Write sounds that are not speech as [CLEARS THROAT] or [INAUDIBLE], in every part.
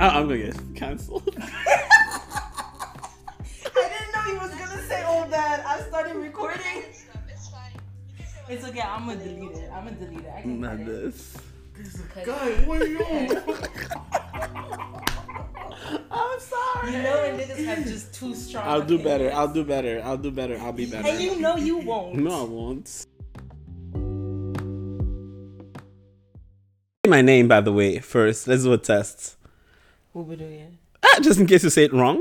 I- I'm gonna get cancelled. [LAUGHS] I didn't know he was gonna say all that. I started recording. It's fine. It's okay. I'm gonna delete it. I'm gonna delete it. I can cut it. Madness. Guy, what are you [LAUGHS] I'm sorry. You know when niggas have just too strong. I'll do better. I'll do better. I'll do better. I'll be better. And you know you won't. No, I won't. My name, by the way, first. Let's do a test. Hoe bedoel je? Ah, just in case you say it wrong.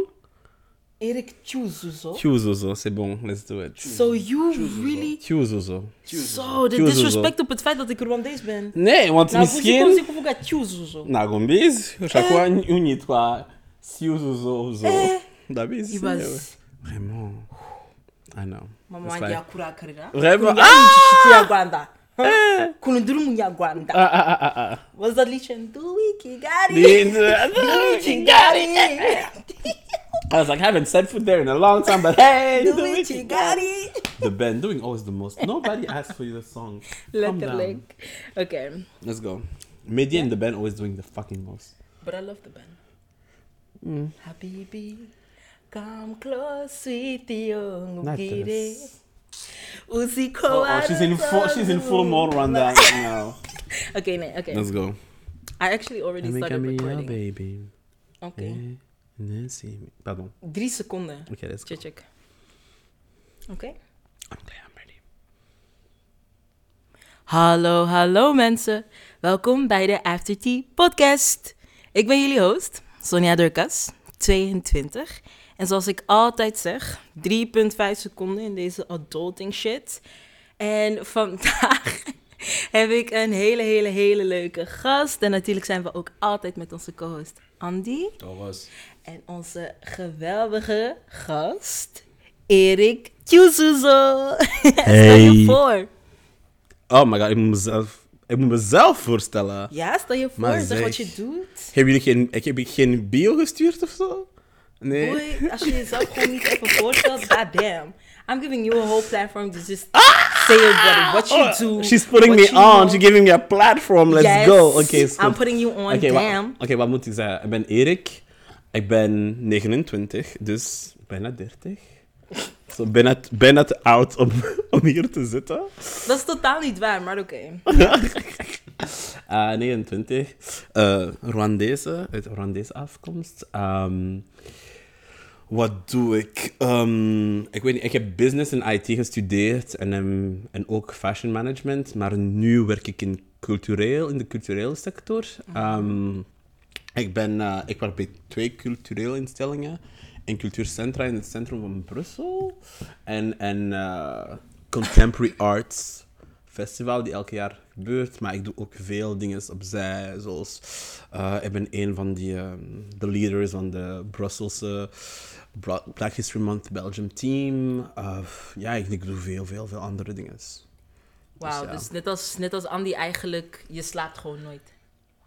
Erik Chuzuzo. Chuzuzo, c'est bon. Let's do it. So you really... Chuzuzo. Zo, de Chuzuzo. disrespect op het feit dat ik Rwandees ben. Nee, want Nou, hoe misschien... zie ik ook Chuzuzo? Nagombiz, chaque unit quoi. Siuzuzo zo. Eh. Dat is Il was... Vraiment. I know. Mama It's wangi like- yakura karira. Vraiment? Kunyani nchishiti ya Rwanda. Kununduru mu ya Rwanda. Ah, Ah, ah, ah, was dat liedje? Doei Kigali. Die- Kigali. I was like, I haven't said foot there in a long time, but hey, do Doei it. The band doing always the most. Nobody asked for you the song. Calm down. Letterlijk. Oké. Let's go. Media and the band always doing the fucking most. But I love the band. Mm. Habibi, come close, sweetie, young Not this. Usiko Oh, oh, she's in full. She's in full mode Rwanda now. [LAUGHS] Okay, nee, okay. Let's go. I actually already started recording. baby. Okay. See me. Pardon. Drie seconden. Okay, let's go. Check, check. Oké. Okay, I'm ready. Hallo, hallo mensen. Welkom bij de After Tea podcast. Ik ben jullie host, Sonja Durkas, 22. En zoals ik altijd zeg, 3,5 seconden in deze adulting shit. En vandaag [LAUGHS] heb ik een hele, hele, hele leuke gast. En natuurlijk zijn we ook altijd met onze co-host Andy. Was. En onze geweldige gast, Erik Tjuzuzo. [LAUGHS] Stel je Hey. voor. Oh my god, ik moet mezelf, ik moet mezelf voorstellen. Ja, stel je voor, Maar zeg wat je doet. Hebben jullie geen, ik heb je geen bio gestuurd of zo? Nee. Boy, als je jezelf gewoon niet even [LAUGHS] voorstelt, goddamn. I'm giving you a whole platform to just say about what you do. Oh, She's putting me on. know. She's giving me a platform. Let's Yes, go. Oké, is I'm putting you on, wa- damn. Oké, wat moet ik zeggen? Ik ben Erik. Ik ben 29, dus bijna 30. Zo bijna, bijna te oud om, [LAUGHS] om hier te zitten. Dat is totaal niet waar, maar oké. Uh, 29. Uh, Rwandese, uit Rwandese afkomst. Ehm, wat doe ik? Ehm, ik weet niet, ik heb business en IT gestudeerd en, ehm, en ook fashion management, maar nu werk ik in, cultureel, in de culturele sector. Ehm, ik, ben, eh, ik werk bij twee culturele instellingen. Een cultuurcentra in het centrum van Brussel en een eh, contemporary arts festival die elk jaar gebeurt. Maar ik doe ook veel dingen opzij, zoals eh, ik ben een van die, ehm, de leaders van de Brusselse Black History Month Belgium team. Eh, ja, ik, ik doe veel, veel, veel andere dingen. Wauw, ja. dus net als, net als Andy eigenlijk, je slaapt gewoon nooit.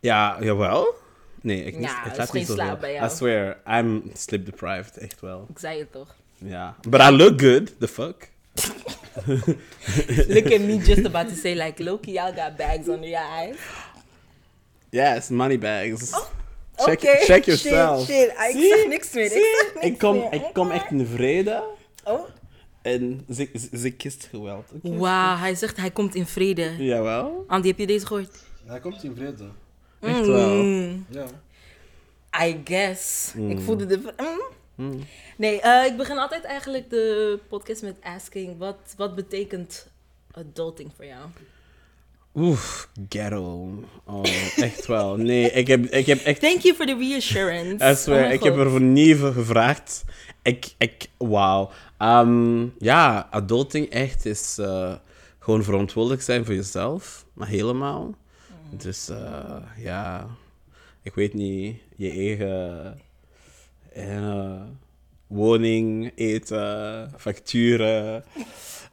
Ja, jawel. Nee, ik, niet, Ja, ik geen niet zoveel. slaap bij jou. I swear, I'm sleep deprived, echt wel. Ik zei het toch. Ja. But I look good, the fuck? [LAUGHS] Look at me just about to say like, Loki, y'all got bags under your eyes. Yes, money bags. check, Oh, check shit, yourself. shit. Ik Zie? zeg niks meer, ik Zie? zeg niks ik kom, meer. ik kom echt in vrede Oh. en ze, ze, ze kist geweld. oké? Wauw, hij zegt hij komt in vrede. Jawel. Andy, heb je deze gehoord? Hij komt in vrede. Echt wel. Mm, Ja. I guess. Ik voelde de... Mm. Nee, eh, ik begin altijd eigenlijk de podcast met asking, wat, wat betekent adulting voor jou? Oef, ghetto. Oh, echt wel. Nee, ik heb, ik heb echt... Thank you for the reassurance. I swear, Oh ik heb er voor niet voor gevraagd. Ik, ik, wauw. Ehm, ja, adulting echt is eh, gewoon verantwoordelijk zijn voor jezelf, maar helemaal. Mm. Dus eh, ja, ik weet niet, je eigen eh, woning, eten, facturen.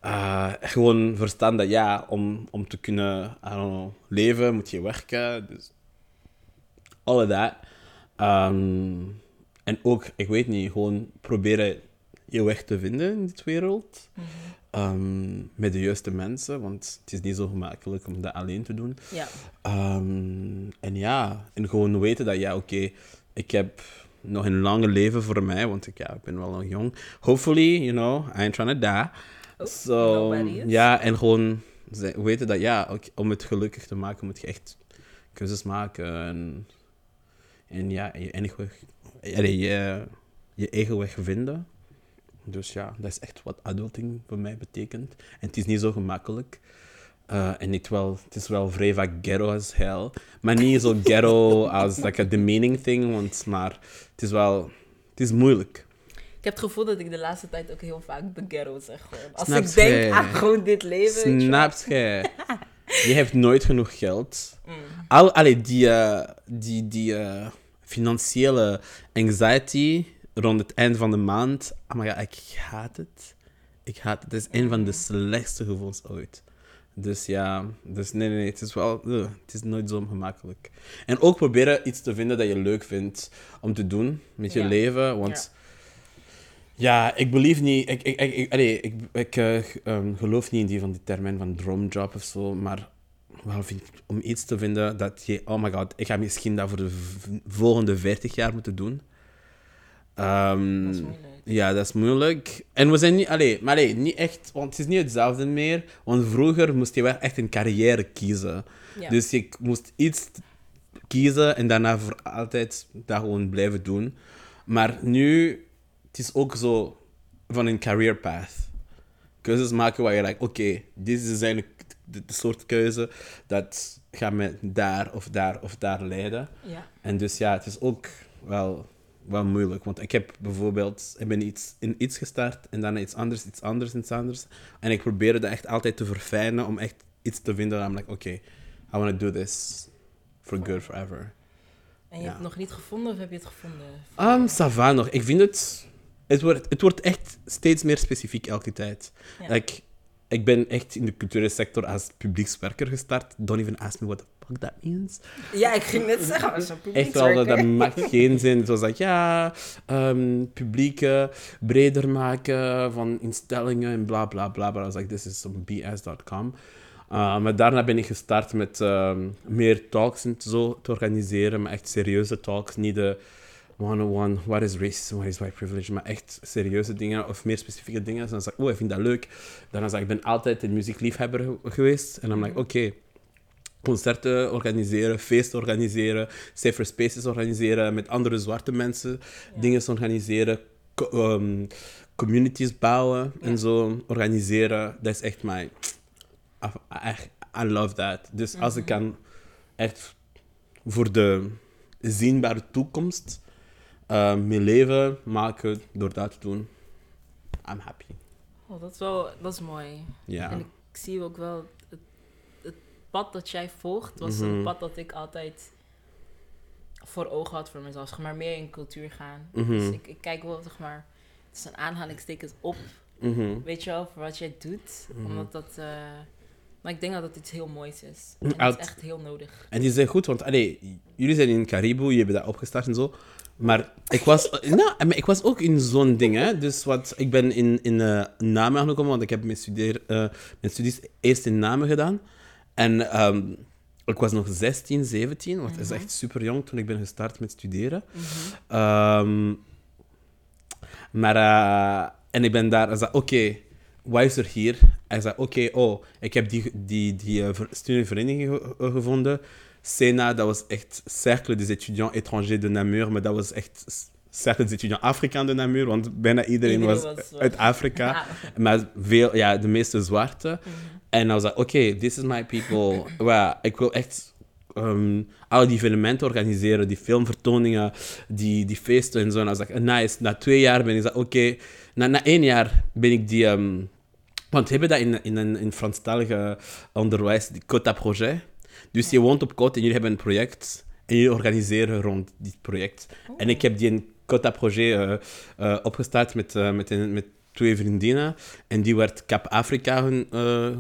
eh, gewoon verstaan dat ja, om, om te kunnen I don't know, leven moet je werken. Dus all of that. Ehm, en ook, ik weet niet, gewoon proberen je weg te vinden in dit wereld. Ehm, met de juiste mensen, want het is niet zo gemakkelijk om dat alleen te doen. Ja. Ehm, en ja, en gewoon weten dat ja, oké, ik heb nog een lange leven voor mij, want ik, ja, ik ben wel nog jong. Hopefully, you know, I ain't trying to die. Oh, So, ja, en gewoon weten dat, ja, om het gelukkig te maken, moet je echt keuzes maken. En, en ja, je weg, je, je eigen weg vinden. Dus ja, dat is echt wat adulting voor mij betekent. En het is niet zo gemakkelijk. Eh, en niet wel, het is wel vrij vaak ghetto as hell. Maar niet zo ghetto [LAUGHS] als like, a demeaning thing, want maar het is wel, het is moeilijk. Ik heb het gevoel dat ik de laatste tijd ook heel vaak de ghetto zeg. Gewoon. Als ik denk aan gewoon dit leven. weet je jij? Je hebt nooit genoeg geld. Mm. Al, allee, die, eh, die, die eh, financiële anxiety rond het eind van de maand. Oh my god, ik haat het. Ik haat het. Het is een van de slechtste gevoelens ooit. Dus ja, dus nee, nee, nee, het is wel, ugh, het is nooit zo gemakkelijk. En ook proberen iets te vinden dat je leuk vindt om te doen met je Ja. leven, want ja, ik believe niet, ik, ik, ik, ik, allee, ik, ik eh, ehm, geloof niet in die van die termijn van droomjob of zo, maar wel vind, om iets te vinden dat je, oh my god, ik ga misschien dat voor de volgende 40 jaar moeten doen. Ehm, Dat is moeilijk. Ja, dat is moeilijk. En we zijn niet, allee, maar allee, niet echt, want het is niet hetzelfde meer. Want vroeger moest je wel echt een carrière kiezen. Ja. Dus je moest iets kiezen en daarna voor altijd dat gewoon blijven doen. Maar nu, het is ook zo van een career path. Keuzes maken waar je like, oké, dit is eigenlijk de, de soort keuze dat gaat me daar of daar of daar leiden. Ja. En dus ja, het is ook wel, wel moeilijk. Want ik heb bijvoorbeeld ik ben iets, in iets gestart en daarna iets anders, iets anders, iets anders. En ik probeerde dat echt altijd te verfijnen om echt iets te vinden. I'm like, oké, I want to do this for good forever. En je Ja. hebt het nog niet gevonden of heb je het gevonden? Um, ça va nog. Ik vind het... Het wordt, het wordt echt steeds meer specifiek elke tijd. Ja. Like, ik ben echt in de culturele sector als publiekswerker gestart. Don't even ask me what the fuck that means. Ja, ik ging net zeggen, Echt wel, dat, dat maakt geen zin. Zoals dat, ja, ehm publieken breder maken van instellingen en bla bla bla. Maar I was like, this is some bs.com. Uh, maar daarna ben ik gestart met ehm, meer talks en zo te organiseren. Maar echt serieuze talks. Niet de one-on-one, what is racism, what is white privilege. Maar echt serieuze dingen of meer specifieke dingen. En dan zei ik, oh, ik vind dat leuk. Daarna zei ik, ik ben altijd een muziekliefhebber ge- geweest. En dan ben ik, oké, concerten organiseren, feesten organiseren, safer spaces organiseren, met andere zwarte mensen dingen organiseren, co- ehm, communities bouwen en zo organiseren. Dat is echt mijn... I, I, love that. Dus als ik kan echt voor de zienbare toekomst eh, mijn leven maken door dat te doen, I'm happy. Oh, dat, is wel, dat is mooi. Ja. En ik zie ook wel, pad dat jij volgt, was Mhm. een pad dat ik altijd voor ogen had voor mezelf. Zeg maar meer in cultuur gaan. Mhm. Dus ik, ik kijk wel, zeg maar, het is een aanhalingstekens op, Mhm. weet je wel, voor wat jij doet. Mhm. Omdat dat, eh, maar ik denk dat dat iets heel moois is. Mm, En dat is echt heel nodig. En die zijn goed, want allee, jullie zijn in Caribou, jullie hebben dat opgestart en zo. Maar ik was, nou, maar ik was ook in zo'n ding, hè. Dus wat, ik ben in, in eh, Namen aangekomen, want ik heb mijn, studeer, eh, mijn studies eerst in Namen gedaan. En ehm, ik was nog 16, 17, want het is echt super jong toen ik ben gestart met studeren. Ehm, maar, eh, en ik ben daar, hij zei, oké, wat is er hier? Hij zei, oké, oh, ik heb die, die, die eh, ver- studievereniging ge- eh, gevonden. Sena, dat was echt Cercle des étudiants étrangers de Namur, maar dat was echt s- Cercle des étudiants africains de Namur, want bijna iedereen, Iedereen was, uit Afrika. Ja. Maar veel, ja, de meeste zwarte. En dan was ik, oké, this is my people. [LAUGHS] Well, ik wil echt ehm, al die evenementen organiseren, die filmvertoningen, die, die feesten en zo. En dan was ik, nice. Na twee jaar ben ik oké. Na, na één jaar ben ik die... ehm, want hebben dat in, in een in Franstalige onderwijs, die Quota Projet. Dus je woont op Côte en jullie hebben een project. En jullie organiseren rond dit project. En ik heb die een Quota Projet eh, eh, opgestart met, eh, met, een, met twee vriendinnen. En die werd Cap eh,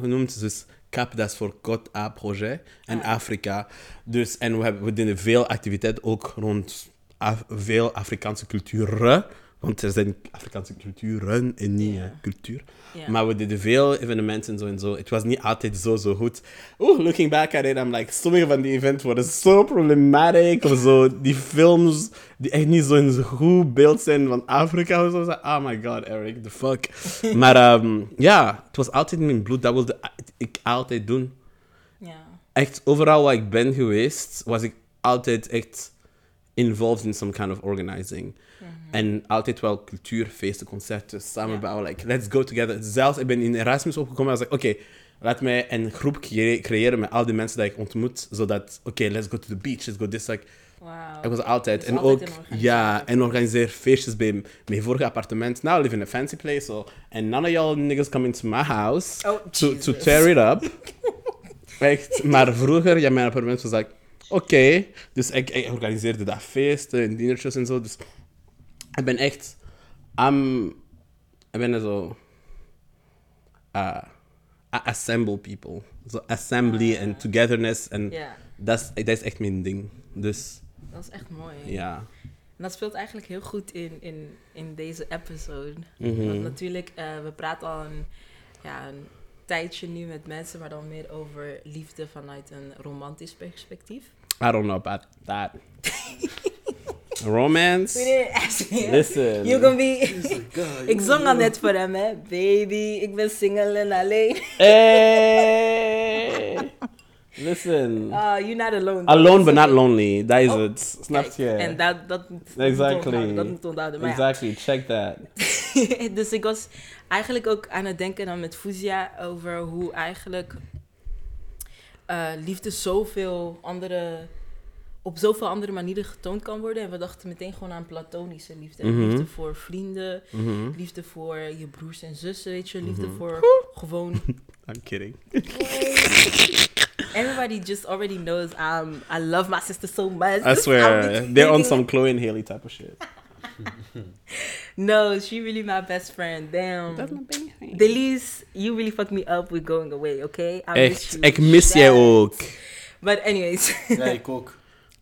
genoemd. Dus Cap, dat is voor Côte A Projet. En Afrika. Dus, en we, hebben, we deden veel activiteit ook rond Af- veel Afrikaanse culturen. Want er zijn Afrikaanse culturen en niet eh, cultuur. Maar we deden veel evenementen en zo en zo. Het was niet altijd zo, zo goed. Oeh, looking back at it, I'm like, sommige van die events worden zo problematic. Of zo, die films die echt niet zo een goed beeld zijn van Afrika of zo. Oh my god, Eric, the fuck. [LAUGHS] maar ehm, ja, het was altijd in mijn bloed. Dat wilde ik altijd doen. Echt, overal waar ik ben geweest, was ik altijd echt involved in some kind of organizing. En altijd wel cultuurfeesten, concerten, samen Ja. Like, let's go together. Zelfs, ik ben in Erasmus opgekomen en was like, oké, laat mij een groep cre- creëren met al die mensen die ik ontmoet. Zodat, oké, let's go to the beach, let's go this. Like, Wauw. ik was altijd. Dus en altijd ook, ja, en organiseer feestjes bij mijn vorige appartement. Now I live in a fancy place, so, and none of y'all niggas come into my house Oh, to, to tear it up. [LAUGHS] Echt, maar vroeger, ja, mijn appartement was like, oké. Dus ik, ik organiseerde dat feesten en dinertjes en zo. Dus ik ben echt, am, ik ben zo, uh, I assemble people. Zo assembly en togetherness. En Ja, dat, is, dat is echt mijn ding. Dus, dat is echt mooi. ja. En dat speelt eigenlijk heel goed in, in, in deze episode. Mhm. Want natuurlijk, eh, we praten al een, ja, een tijdje nu met mensen, maar dan meer over liefde vanuit een romantisch perspectief. I don't know about that. Romance? We didn't ask me. Listen. You can be... ik zong al net voor hem, hè. Baby, ik ben single en alleen. Hey! Listen. Ah, you're not alone. Alone but not lonely. Dat is Oh, het. Snap Kijk, je? En dat, dat, Exactly. Dat moet onthouden. Maar ja. Exactly. Check that. [LAUGHS] dus ik was eigenlijk ook aan het denken dan met Fuzia over hoe eigenlijk eh, liefde zoveel andere, op zoveel andere manieren getoond kan worden. En we dachten meteen gewoon aan platonische liefde. Mhm. Liefde voor vrienden, Mhm. liefde voor je broers en zussen, weet je. Liefde voor gewoon... [LAUGHS] I'm kidding. Everybody just already knows um, I love my sister so much. I swear. They're on some Chloe and Haley type of shit. [LAUGHS] No, she really my best friend. Damn. That's my baby. Delise, you really fucked me up with going away, okay? I miss Echt. you. Ik mis jij ook. But anyways, Ja, ik ook.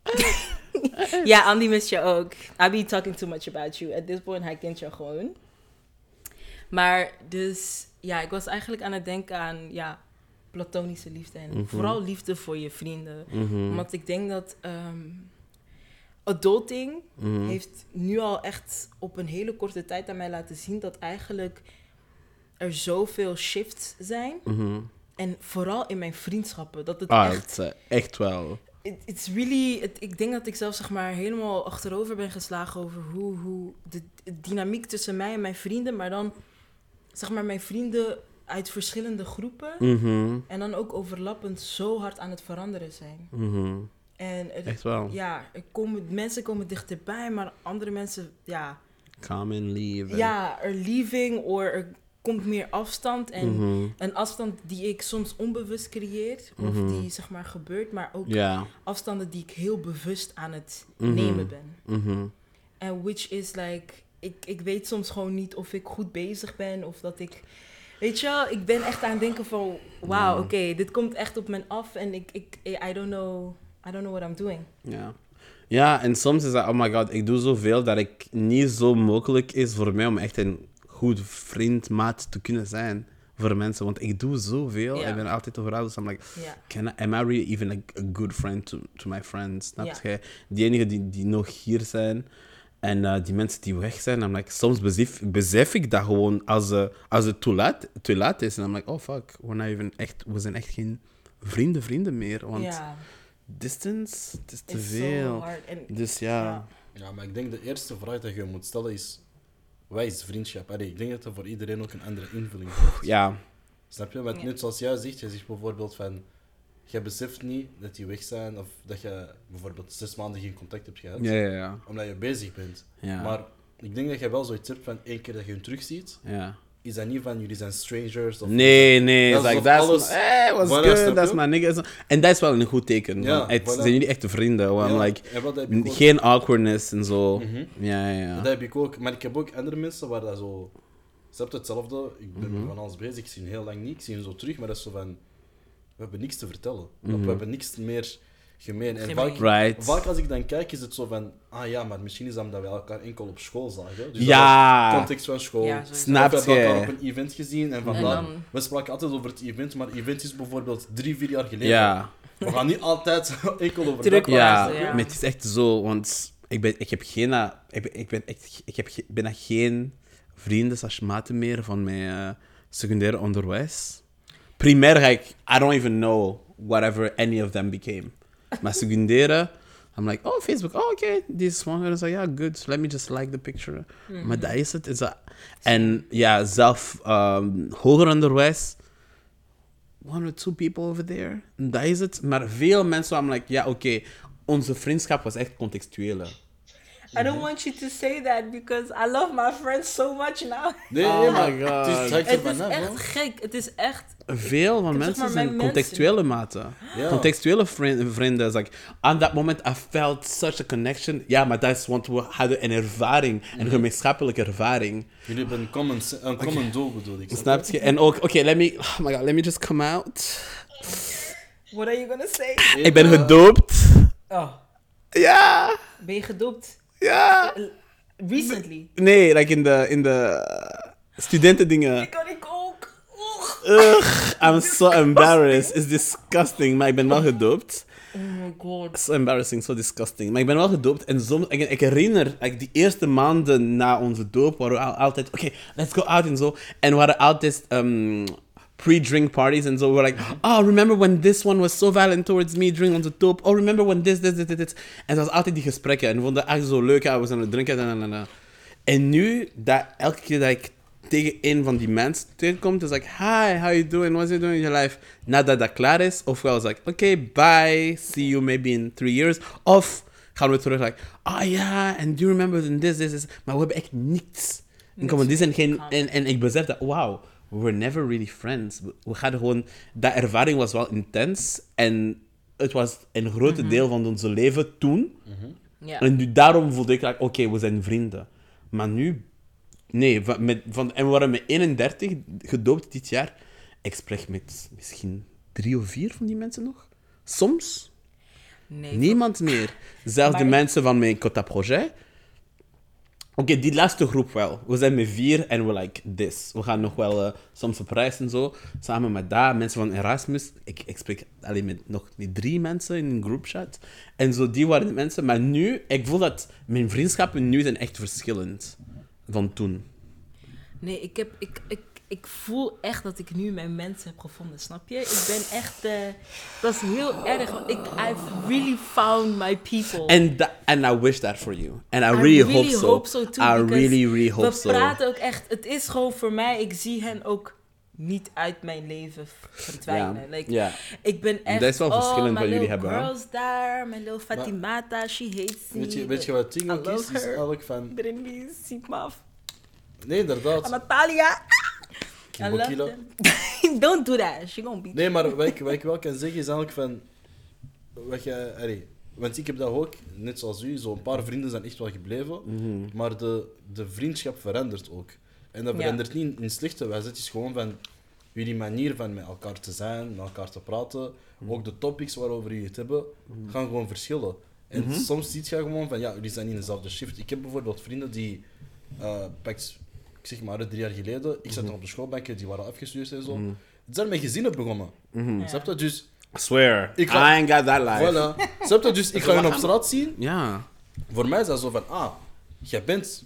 [LAUGHS] ja, Andy mist je ook. I be talking too much about you. At this point, hij kent je gewoon. Maar dus, ja, ik was eigenlijk aan het denken aan, ja, platonische liefde. En Mhm. vooral liefde voor je vrienden. Mhm. Want ik denk dat ehm, adulting Mhm. heeft nu al echt op een hele korte tijd aan mij laten zien dat eigenlijk er zoveel shifts zijn. Mhm. En vooral in mijn vriendschappen. Dat het Ah, echt het eh, echt wel. It- it's really, ik denk dat ik zelf zeg maar helemaal achterover ben geslagen over hoe, hoe de, de dynamiek tussen mij en mijn vrienden, maar dan zeg maar mijn vrienden uit verschillende groepen Mhm. en dan ook overlappend zo hard aan het veranderen zijn. Mhm. En het- Echt wel. ja, er komen, mensen komen dichterbij, maar andere mensen, ja, Come and leave. ja, er leaving of er komt meer afstand en Mhm. een afstand die ik soms onbewust creëer of Mhm. die zeg maar gebeurt, maar ook afstanden die ik heel bewust aan het Mhm. nemen ben. En which is like, ik, ik weet soms gewoon niet of ik goed bezig ben of dat ik. Weet je wel, ik ben echt aan het denken van, wauw, oké, dit komt echt op me af en ik, ik, I don't know, I don't know what I'm doing. Ja. Ja, en soms is dat, oh my god, ik doe zoveel dat ik niet zo mogelijk is voor mij om echt een goed vriend, maat te kunnen zijn voor mensen. Want ik doe zoveel. Ik ben altijd overal. Dus I'm like, can I, am I really even a, a good friend to, to my friends? Snap je? Die enigen die, die nog hier zijn en eh, die mensen die weg zijn, I'm like, soms besef, besef ik dat gewoon als, eh, als het te laat, te laat is. En I'm like, oh fuck, we're not even echt, we zijn echt geen vrienden, vrienden meer. Want distance, het is te it's so veel. hard. En, Dus ja. Ja. Ja, maar ik denk de eerste vraag dat je moet stellen is... Wat is vriendschap? Allee, ik denk dat er voor iedereen ook een andere invulling heeft. Ja. Snap je? Want Ja. net zoals jij zegt, je zegt bijvoorbeeld van... Je beseft niet dat die weg zijn of dat je bijvoorbeeld zes maanden geen contact hebt gehad. Ja, ja, ja. Omdat je bezig bent. Ja. Maar ik denk dat je wel zoiets hebt van één keer dat je hem terugziet, ja. Is dat niet van jullie zijn strangers of... Nee, nee. Dat like, that's alles- my, what's Voilà, good, that's my nigga. En dat is wel een goed teken. Ja, want het voilà. zijn jullie echte vrienden. Want Ja, like, geen awkwardness en zo. Mhm. Ja, ja, ja. Dat heb ik ook. Maar ik heb ook andere mensen waar dat zo... Snap je hetzelfde? Ik ben Mhm. van alles bezig, ik zie heel lang niet. Ik zie hen zo terug, maar dat is zo van... We hebben niks te vertellen. Mhm. we hebben niks meer gemeen. En vaak, Right. vaak als ik dan kijk, is het zo van, ah ja, maar misschien is dat omdat we elkaar enkel op school zagen. Dus Ja. dat context van school. Ja. Snap Of we hebben elkaar je? op een event gezien en vandaar, En dan- we spraken altijd over het event, maar event is bijvoorbeeld drie, vier jaar geleden. Ja. We gaan niet altijd [LAUGHS] enkel over Terug- dat Ja. Ja. maar het is echt zo, want ik, ben, ik heb geen, eh, ik ben, ik ben echt, ik heb bijna geen vrienden slash maten meer van mijn eh, secundaire onderwijs. Primair ga ik, I don't even know whatever any of them became. Maar secundaire, I'm like, oh Facebook, oh oké, die is zwanger. Dus ja, good, let me just like the picture. Maar dat is het. Is dat, en ja, zelf ehm, hoger onderwijs, one or two people over there. Dat is het. Maar veel mensen waren like, ja, oké, onze vriendschap was echt contextuele. I don't want you to say that because I love my friends so much now. Nee, Oh my God. het is, het echt hoor. gek. Het is echt... Veel van zeg mensen maar, zijn contextuele maten. Contextuele vrienden. vrienden. Like, on that moment, I felt such a connection. Ja, maar dat is want we hadden een ervaring, een gemeenschappelijke ervaring. Jullie hebben een common, een common doel, bedoel ik. Snap je? En ook, oké, let me, oh my god, let me just come out. What are you gonna say? Ik ben gedoopt. Oh, Ja, ben je gedoopt? Ja. Recently? Nee, like in de, in de studentendingen. Kan ik ook? Ugh, I'm [LAUGHS] so embarrassed. It's disgusting. Maar ik ben wel gedoopt. Oh my god. So embarrassing, so disgusting. Maar ik ben wel gedoopt. En soms, ik, ik herinner, like, die eerste maanden na onze doop waren we al- altijd, oké, let's go out en zo. En we hadden altijd um, pre-drink parties en zo. We were like, oh, remember when this one was so violent towards me during onze doop? Oh, remember when this, this, this, this, this. En dat was altijd die gesprekken. En we vonden het echt zo leuk. Ja, we zijn aan het drinken. En, en, en, en. en nu, dat elke keer dat ik tegen een van die mensen tegenkomt, is like, hi, how you doing? What's you doing in your life? Nadat dat klaar is, ofwel is like, oké, bye, see you maybe in three years. Of gaan we terug, like, ah ja, and do you remember when this, this, this. Maar we hebben echt niets. In common. Die zijn geen, en, en ik besef dat, wow, we were never really friends. We, hadden gewoon, dat ervaring was wel intens. En het was een grote deel van onze leven toen. Ja. En nu, daarom voelde ik, like, oké, we zijn vrienden. Maar nu, nee. Van, met, van, en we waren met 31 gedoopt dit jaar. Ik spreek met misschien drie of vier van die mensen nog. Soms. Nee. Niemand meer. [LAUGHS] Zelfs de mensen van mijn Cota Projet. Oké, die laatste groep wel. We zijn met vier en we like this. We gaan nog wel eh, soms op reis en zo. Samen met daar, mensen van Erasmus. Ik, ik spreek alleen met nog niet drie mensen in een groupchat. En zo, die waren de mensen. Maar nu, ik voel dat mijn vriendschappen nu zijn echt verschillend van toen. Nee, ik, heb, ik, ik, ik voel echt dat ik nu mijn mensen heb gevonden, snap je? Ik ben echt... eh, dat is heel erg. Ik, I've really found my people. And, and I wish that for you. And I I really, hope so. hope so too, I really, really hope We so. praten ook echt... Het is gewoon voor mij... Ik zie hen ook niet uit mijn leven verdwijnen. Like, ja. Ik ben echt... Dat is wel oh, verschillend wat jullie little hebben, hè? girls daar. Mijn little Fatimata. She hates me. Weet je, weet je wat I ook is? eigenlijk van... Brindy, ziet me af. Nee, inderdaad. Natalia. [LAUGHS] Don't do that. She gonna beat Nee, maar wat ik, [LAUGHS] wat ik wel kan zeggen is eigenlijk van... Wat je, allee, want ik heb dat ook, net zoals u, zo'n paar vrienden zijn echt wel gebleven. Mhm. Maar de, de vriendschap verandert ook. En dat Ja. verandert niet in, in slechte wijze. Het is gewoon van jullie manier van met elkaar te zijn, met elkaar te praten. Mhm. Ook de topics waarover jullie het hebben, gaan gewoon verschillen. En Mhm. soms ziet je gewoon van, ja, jullie zijn in dezelfde shift. Ik heb bijvoorbeeld vrienden die, eh pakt, ik zeg maar, drie jaar geleden, ik zat nog op de schoolbanken, die waren afgestuurd en zo. Mhm. Die zijn met gezinnen begonnen. Mhm. Snap je? Dus, I swear, Ik ga- I ain't got that life. voilà. Snap je? Dus ik ga [LAUGHS] hen op straat zien. Ja. Voor mij is dat zo van, ah, jij bent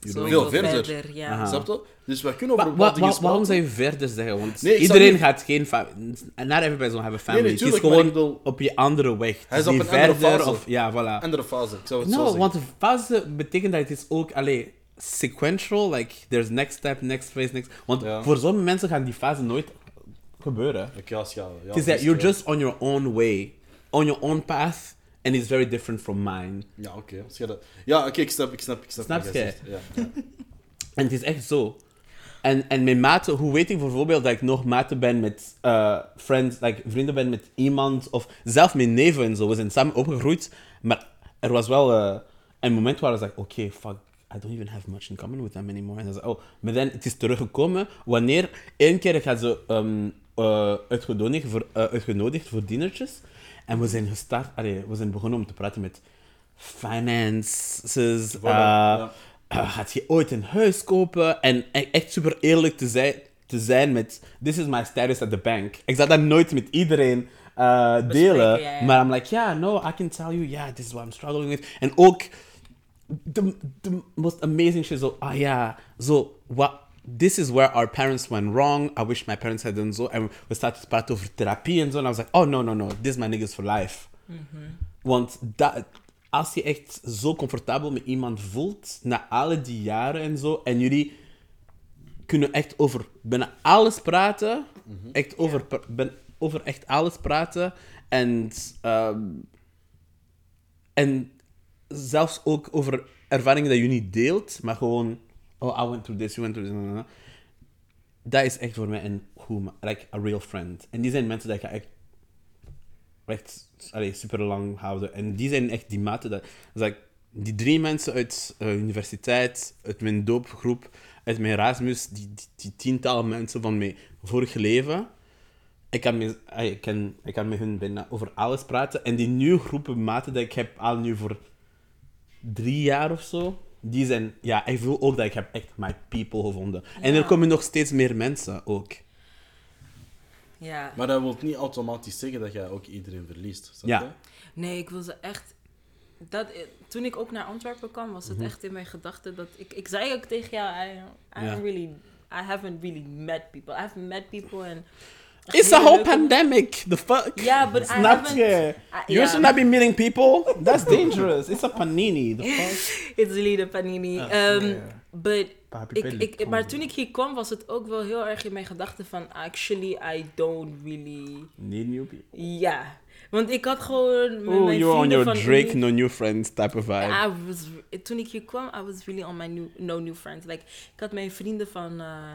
Zoveel veel verder. ja. Aha. Snap je? Dus we kunnen over Wa- wa- bepaalde wa- dingen waarom zou je verder zeggen? Want Nee, iedereen niet- gaat geen family. Not everybody will have a family. nee, het is gewoon bedoel- op je andere weg. Hij is Het op niet een andere verder fase. Of, ja, voilà. Andere fase, ik zou het zo zeggen. want de fase betekent dat het is ook allee, sequential. Like, there's next step, next phase, next. Want Ja. voor sommige mensen gaan die fase nooit gebeuren. Oké, als je... Ja, Het is that dus, you're just on your own way, on your own path, and it's very different from mine. Ja, oké. dat- Ja, oké, ik snap, ik snap, ik snap. Snap wat je? zegt. Ja, ja. [LAUGHS] En het is echt zo. En, en mijn maten, hoe weet ik bijvoorbeeld dat ik nog maten ben met eh, friends, like, vrienden ben met iemand, of zelf mijn neven en zo. We zijn samen opgegroeid, maar er was wel eh, een moment waar ik dacht, oké, fuck, I don't even have much in common with them anymore. En dan zei oh, maar dan, het is teruggekomen wanneer één keer gaat ze um, eh, uitgenodigd, voor, eh, uitgenodigd voor dinertjes. En we zijn gestart, allee, we zijn begonnen om te praten met finances. Voilà, ja. eh, gaat je ooit een huis kopen? En e- echt super eerlijk te zijn, te zijn met, this is my status at the bank. Ik zal dat nooit met iedereen delen. ja, ja. Maar I'm like, yeah, no, I can tell you, yeah, this is what I'm struggling with. En ook, the, the most amazing shit, zo, ah ja, zo, what, this is where our parents went wrong. I wish my parents had done so. En we starten te praten over therapie en zo. En I was like, oh no, no, no, this is my niggas for life. Want dat, als je echt zo comfortabel met iemand voelt, na alle die jaren en zo, en jullie kunnen echt over bijna alles praten, echt over, ben- over echt alles praten, en, ehm, en zelfs ook over ervaringen dat je niet deelt, maar gewoon, oh, I went through this, you went through this, dat is echt voor mij een goede, like a real friend. En die zijn mensen dat ik echt echt allee, super lang houden. En die zijn echt die maten. Dat, die drie mensen uit eh, universiteit, uit mijn doopgroep, uit mijn Erasmus, die, die, die tiental mensen van mijn vorige leven. Ik kan, met, ik, kan, ik kan met hun bijna over alles praten. En die nieuwe groepen maten die ik heb al nu voor drie jaar of zo, die zijn... Ja, ik voel ook dat ik heb echt my people gevonden. En er komen nog steeds meer mensen ook. Ja. Maar dat wil niet automatisch zeggen dat jij ook iedereen verliest. snap Ja. je? Nee, ik wil ze echt. Dat, toen ik ook naar Antwerpen kwam, was het Mhm. echt in mijn gedachten dat ik. Ik zei ook tegen jou, I, I, really, I haven't really met people. I haven't met people and. It's a whole pandemic. The fuck? Ja, but I Snap haven't-? I- You should not be meeting people. That's dangerous. It's a panini. The fuck? [LAUGHS] It's really the panini. Um, yeah. but ik, ik, maar toen ik hier kwam, was het ook wel heel erg in mijn gedachten van... Actually, I don't really... Need new people. Ja. Want ik had gewoon met Oh, mijn you're on your van Drake, no new friends type of vibe. I was, toen ik hier kwam, I was really on my new, no new friends. Like, ik had mijn vrienden van, uh,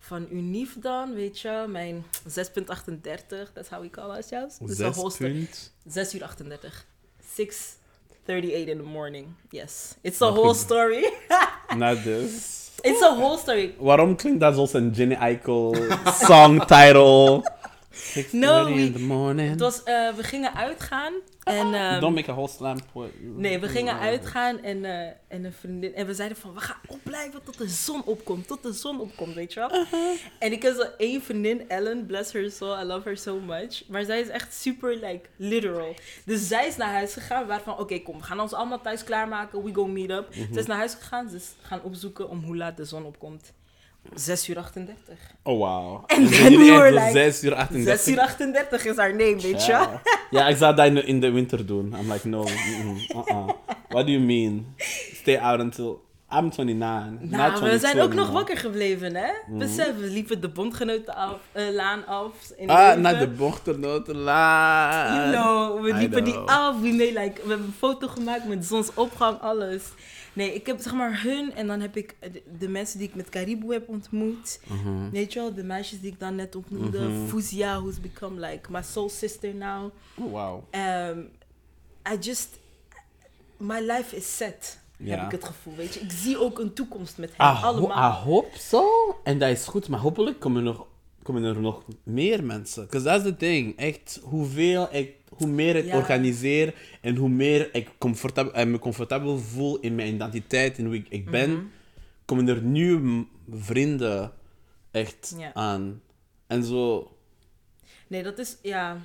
van Unif dan, weet je, mijn 6.38, that's how we call ourselves. Dus punt. 6 uur 38. 6.38 in the morning. Yes. It's a whole story. [LAUGHS] Not this. It's a whole story. Waarom klinkt dat zoals een Jenny Eichel song title? 6:30 No, we- in the morning. Het was, uh, we gingen uitgaan en... Don't make a whole slam. Nee, we gingen uitgaan en, eh, en een vriendin. En we zeiden van we gaan opblijven tot de zon opkomt. Tot de zon opkomt, weet je wel. En ik heb zo één vriendin, Ellen, bless her soul, I love her so much. Maar zij is echt super like literal. Dus zij is naar huis gegaan. We waren van oké, kom, we gaan ons allemaal thuis klaarmaken. We go meet up. Zij is naar huis gegaan. Ze is gaan opzoeken om hoe laat de zon opkomt. 6 uur 38. Oh, wow. En jullie we like, 6 uur 38. 6 uur 38 is haar name, weet je. Ja. ja, ik zou dat in de, in de winter doen. I'm like, no. uh-uh. What do you mean? Stay out until... I'm 29. not Nou, we 22 zijn ook nog wakker gebleven, hè? Besef, we liepen de bondgenoten af, eh, laan af. In Ah, naar de bochternotenlaan. You know, we liepen die af. We, made, like, we hebben een foto gemaakt met zonsopgang, alles. Nee, ik heb zeg maar hun en dan heb ik de, de mensen die ik met Caribou heb ontmoet. Mhm. Weet je wel, de meisjes die ik dan net ontmoette. Mhm. Fuzia, who's become like my soul sister now. Oh, wow. Um, I just, my life is set, Ja. heb ik het gevoel. Weet je, ik zie ook een toekomst met hen I, ho- allemaal. I hope so. En dat is goed, maar hopelijk komen er nog, komen er nog meer mensen. Because that's the thing. Echt, hoeveel ik, hoe meer ik Ja. organiseer en hoe meer ik comfortabel, en me comfortabel voel in mijn identiteit en hoe ik, ik ben, Mhm. komen er nieuwe vrienden echt Ja. aan. En zo. Nee, dat is, ja...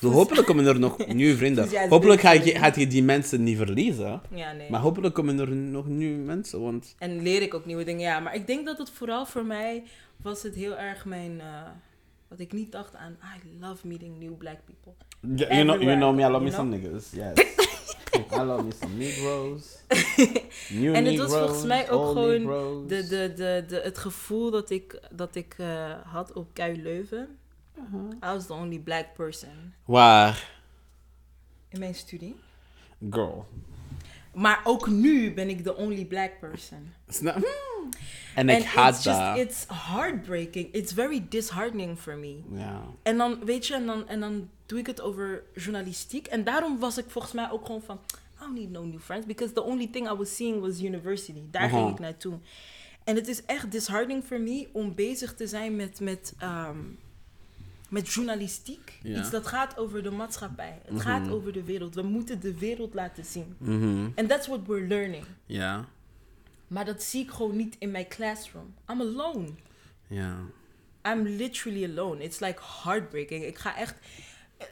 hopelijk komen er nog [LAUGHS] nieuwe vrienden. Hopelijk ga je, gaat je die mensen niet verliezen. Ja, nee. Maar hopelijk komen er nog nieuwe mensen. Want En leer ik ook nieuwe dingen, ja. Maar ik denk dat het vooral voor mij was het heel erg mijn... eh, wat ik niet dacht aan, I love meeting new black people. Yeah, you know, you know me, I love you me know? some niggas. Yes. [LAUGHS] I love me some Negroes. [LAUGHS] New en het was volgens mij ook gewoon Negroes. de, de, de, de, het gevoel dat ik, dat ik eh, had op KU Leuven. Uh-huh. I was the only black person Waar? in mijn studie. Girl. Maar ook nu ben ik the only black person. Snap? En ik haat it's dat. it's heartbreaking. It's very disheartening for me. Ja. En dan, weet je, en dan, en dan doe ik het over journalistiek. En daarom was ik volgens mij ook gewoon van... I don't need no new friends. Because the only thing I was seeing was university. Daar ging ik naartoe. En het is echt disheartening for me om bezig te zijn met... met ehm, met journalistiek. Ja. Iets dat gaat over de maatschappij. Het gaat over de wereld. We moeten de wereld laten zien. Mhm. And that's what we're learning. Ja. Maar dat zie ik gewoon niet in mijn classroom. I'm alone. Ja. I'm literally alone. It's like heartbreaking. Ik ga echt...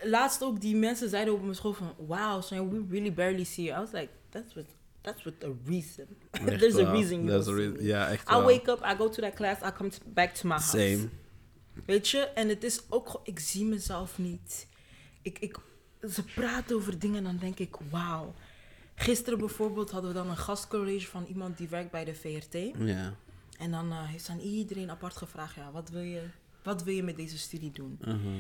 Laatst ook die mensen zeiden op mijn school van... Wow, so we really barely see you. I was like, that's what... That's with a reason. [LAUGHS] There's a reason you There's a see rea- me. Ja, echt I wel. wake up, I go to that class, I come back to my house. Same. Weet je? En het is ook... gewoon- Ik zie mezelf niet. Ik, ik, ze praten over dingen en dan denk ik... Wauw. Gisteren bijvoorbeeld hadden we dan een gastcollege van iemand die werkt bij de VRT. Ja. En dan eh, heeft ze aan iedereen apart gevraagd, ja, wat wil je, wat wil je met deze studie doen? Mhm.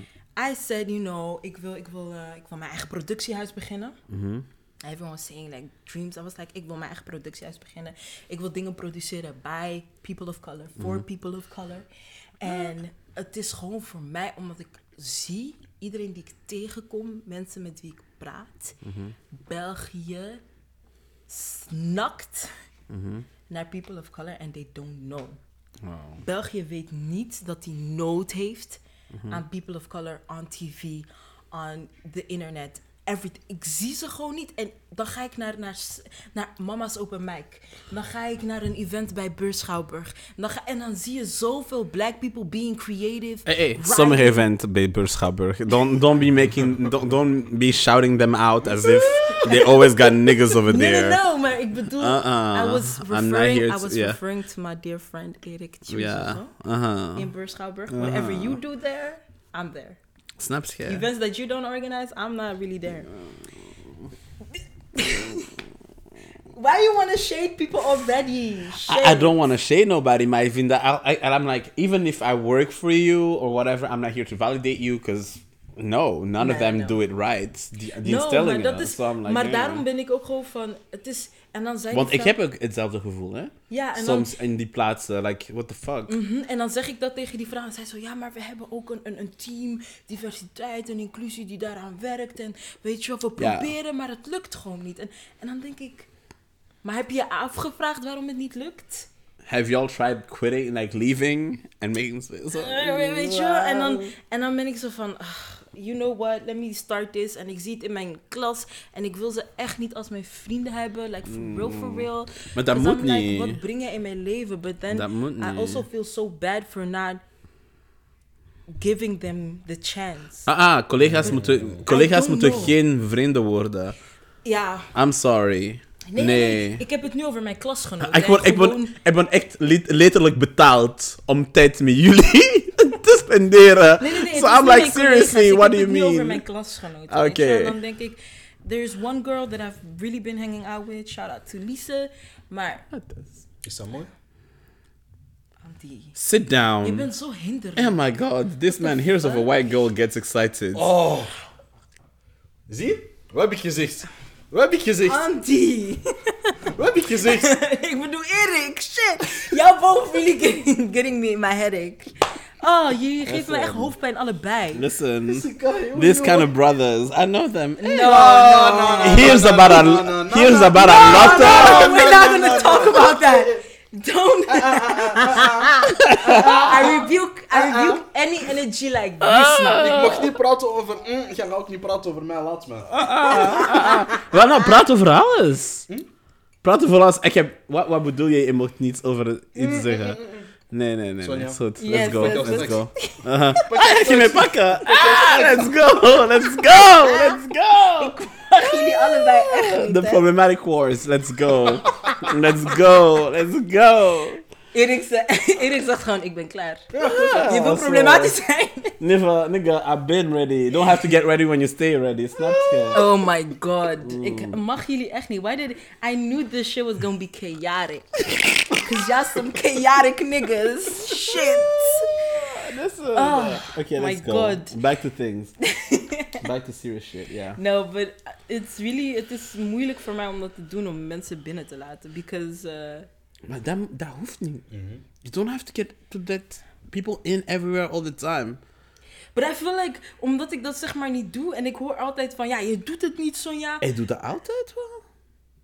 I said, you know, ik wil, ik wil, eh, ik wil mijn eigen productiehuis beginnen. Mhm. Everyone was saying like dreams. I was like, ik wil mijn eigen productiehuis beginnen. Ik wil dingen produceren by people of color, for people of color. En het is gewoon voor mij, omdat ik zie, iedereen die ik tegenkom, mensen met wie ik praat, België snakt naar people of color and they don't know. Wow. België weet niet dat hij nood heeft aan people of color on TV, on the internet. Everything. Ik zie ze gewoon niet. En dan ga ik naar, naar, naar mama's open mic. Dan ga ik naar een event bij Beurs Schouwburg. Dan ga, en dan zie je zoveel black people being creative. Hey, hey, sommige event bij Burschapburg. Don't, don't be making, don't, don't be shouting them out as if they always got niggas over [LAUGHS] there. no, no, maar ik bedoel, Uh-uh. I was referring, here I to- was yeah. referring to my dear friend Erik Tjus Ja. Uh-huh. in Beurs Schouwburg. Whatever you do there, I'm there. Snap je? Events that you don't organize, I'm not really there. Why you want to shade people already? I, I don't want to shade nobody, my vind dat... I, I, and I'm like, even if I work for you or whatever, I'm not here to validate you, because... No, none of them no. do it right. Die, die No, telling maar dat us. is. So I'm like, maar yeah. daarom ben ik ook gewoon van. Het is. En dan zeg Want ik. heb ook hetzelfde gevoel, hè? Ja, en Soms in die plaatsen, like, what the fuck? dan. Mhm, en dan zeg ik dat tegen die vrouw. En zij zo. Ja, maar we hebben ook een, een, een team. Diversiteit en inclusie die daaraan werkt. En weet je wel, we Ja. proberen, maar het lukt gewoon niet. En, en dan denk ik. Maar heb je je afgevraagd waarom het niet lukt? Have y'all tried quitting, like leaving and making... So, Eh, weet- je wel? En dan, en dan ben ik zo van, you know what, let me start this. En ik zie het in mijn klas en ik wil ze echt niet als mijn vrienden hebben. Like, for real, for real. Maar dat moet I'm like, niet. wat breng je in mijn leven? But then Dat moet I niet. also feel so bad for not giving them the chance. Ah, ah, collega's moeten, collega's moeten know. geen vrienden worden. Ja, I'm sorry. nee, Nee. nee, Ik heb het nu over mijn klasgenoten. Ik, word, ik, word, gewoon- ik ben echt let- letterlijk betaald om tijd met jullie spenderen. Nee, nee, nee. so I'm like, seriously, Ik what do you het nu over mijn mean? klasgenoten. Oké. wel. Dan denk ik, there's one girl that I've really been hanging out with. Shout out to Lise. Maar, Is dat mooi? Andy, Sit down. bent zo hinderlijk. Oh my god, this man hears of a white girl gets excited. Oh. Zie? Wat heb ik gezegd? Wat heb ik gezegd? Andy! [LAUGHS] Wat heb ik gezegd? [LAUGHS] ik bedoel Erik, shit! Jouw boven really getting, getting me in my headache. Oh, je geeft me echt hoofdpijn allebei. Listen, these kind of brothers, I know them. No, no, no. Here's about a no, no, no, here's about a lot of we're not gonna talk about that. Don't. [LAUGHS] I rebuke, I rebuke any energy like this now. Ik mag niet praten over... Mm, ik ga ook niet praten over mij, laat me. Wel nou, praat over alles. Praat over alles. Ik heb, wat, wat bedoel je? Je mocht niets over iets zeggen. Nee, nee, nee. nee. Sonja. Is goed. Yes, Let's go. yes, Let's go. [LAUGHS] Uh-huh. Ah, je me pakken. Ah, let's go. Let's go. Let's go. Mag jullie allebei echt niet, The problematic wars. Let's go. Let's go. Let's go. Erik, ze- [LAUGHS] Erik zegt gewoon, ik ben klaar. je wil problematisch zijn. Nigga, nigga, I've been ready. Don't have to get ready when you stay ready. Snap je? Oh my god. Ik mag jullie echt niet. Why did I, I knew this shit was gonna be chaotic. Cause y'all some chaotic niggas. Shit. Listen. Oh, okay, my let's go. God. Back to things. [LAUGHS] Back to serious shit, yeah. No, but it's really, het is moeilijk voor mij om dat te doen om mensen binnen te laten. Because, uh, Maar dat, dat hoeft niet. You don't have to get to that people in everywhere all the time. but I feel like, omdat ik dat zeg maar niet doe en ik hoor altijd van, ja, je doet het niet, Sonja. Ik doe dat altijd wel.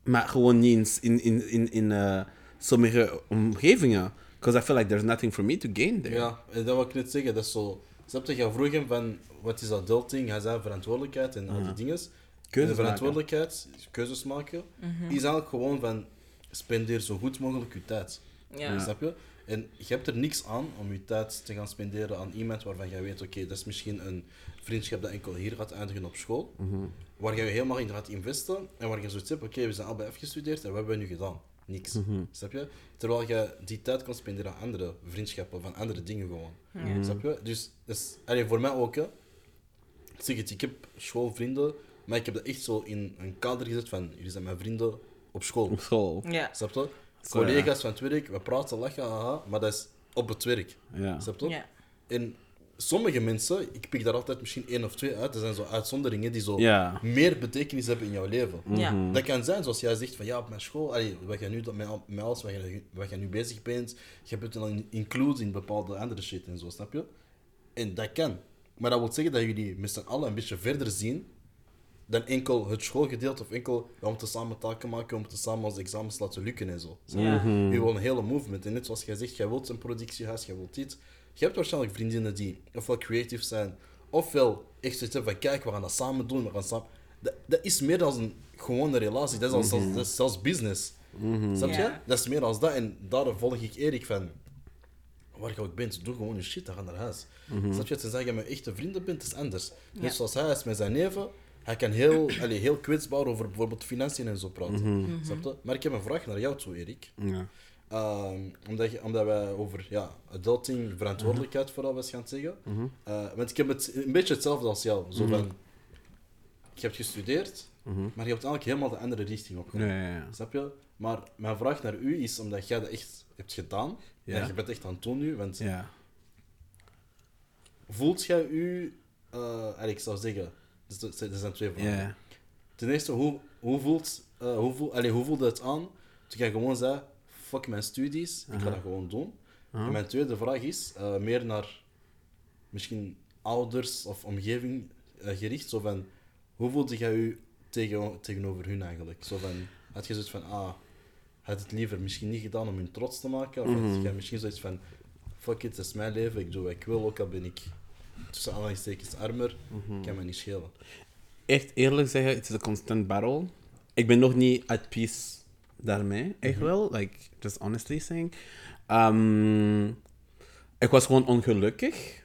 Maar gewoon niet in, in, in, in eh, sommige omgevingen. Because I feel like there's nothing for me to gain there. Ja, en dat wil ik net zeggen. Dat is zo... Snap je? Je vroeg hem van, wat is adulting? Hij zei verantwoordelijkheid en al die dingen. Keuzes en de maken. verantwoordelijkheid, keuzes maken, Mhm. is eigenlijk gewoon van, spendeer zo goed mogelijk je tijd. Ja. Snap je? En je hebt er niks aan om je tijd te gaan spenderen aan iemand waarvan jij weet, oké, dat is misschien een vriendschap dat enkel hier gaat eindigen op school, Mhm. waar je helemaal in gaat investen en waar je zoiets hebt, oké, we zijn allebei afgestudeerd en wat hebben we nu gedaan? Niks. Mhm. Snap je? Terwijl je die tijd kan spenderen aan andere vriendschappen, van andere dingen gewoon. Ja. Snap je? Dus, dus allee, voor mij ook, hè. Ik zeg het, ik heb schoolvrienden, maar ik heb dat echt zo in een kader gezet van, jullie zijn mijn vrienden op school. Op school. Ja. Snap je? Collega's van het werk, we praten, lachen, haha, maar dat is op het werk. Ja. Snap je? Ja. En sommige mensen, ik pik daar altijd misschien één of twee uit, er zijn zo uitzonderingen die zo Ja. meer betekenis hebben in jouw leven. Ja. Dat kan zijn, zoals jij zegt, van ja, op mijn school, allee, wat jij nu, met, al- met alles wat je, wat nu bezig bent, je hebt het dan include in bepaalde andere shit en zo, snap je? En dat kan. Maar dat wil zeggen dat jullie met z'n allen een beetje verder zien dan enkel het schoolgedeelte of enkel ja, om te samen taken maken, om te samen onze examens laten lukken en zo. Je? Ja. Je wil een hele movement. En net zoals jij zegt, jij wilt een productiehuis, jij wilt dit. Je hebt waarschijnlijk vriendinnen die ofwel creatief zijn, ofwel echt zoiets hebben van kijk, we gaan dat samen doen, we gaan samen... Dat, dat is meer dan een gewone relatie, dat is, al zelfs, dat is zelfs business. Snap je? Dat is meer dan dat. En daar volg ik Erik van. Waar je ook bent, doe gewoon je shit, dan ga naar huis. Snap je? Tenzij je met echte vrienden bent, is anders. Net Ja. zoals hij is met zijn neven, hij kan heel, [CLEARS THROAT] allee, heel kwetsbaar over bijvoorbeeld financiën en zo praten. Snap je? Maar ik heb een vraag naar jou toe, Erik. Ja. Ehm, omdat, je, omdat wij over ja, adulting, verantwoordelijkheid vooral was gaan zeggen. Eh, want ik heb het een beetje hetzelfde als jou. Zo van, je hebt gestudeerd, maar je hebt eigenlijk helemaal de andere richting opgegaan. Ja, ja, ja. Snap je? Maar mijn vraag naar u is, omdat jij dat echt hebt gedaan, en je bent echt aan het doen nu, want Ja. voelt jij u, eh ik zou zeggen, dus dat zijn- er zijn twee vragen. Ja. Ten eerste, hoe, hoe, voelt, eh, hoe, voel, allee, hoe voelde het aan toen jij gewoon zei, fuck mijn studies, ik ga dat gewoon doen. En mijn tweede vraag is, eh, meer naar misschien ouders of omgeving eh, gericht, zo van, hoe voelde jij u tegen, tegenover hun eigenlijk? Zo van, had je zoiets van, ah, had het liever misschien niet gedaan om hun trots te maken? Of had je misschien zoiets van, fuck it, het is mijn leven, ik doe wat ik wil, ook al ben ik tussen aanhalingstekens armer, kan me niet schelen. Echt eerlijk zeggen, het is een constant battle. Ik ben nog niet at peace daarmee, echt wel. Like, just honestly saying. Ehm, ik was gewoon ongelukkig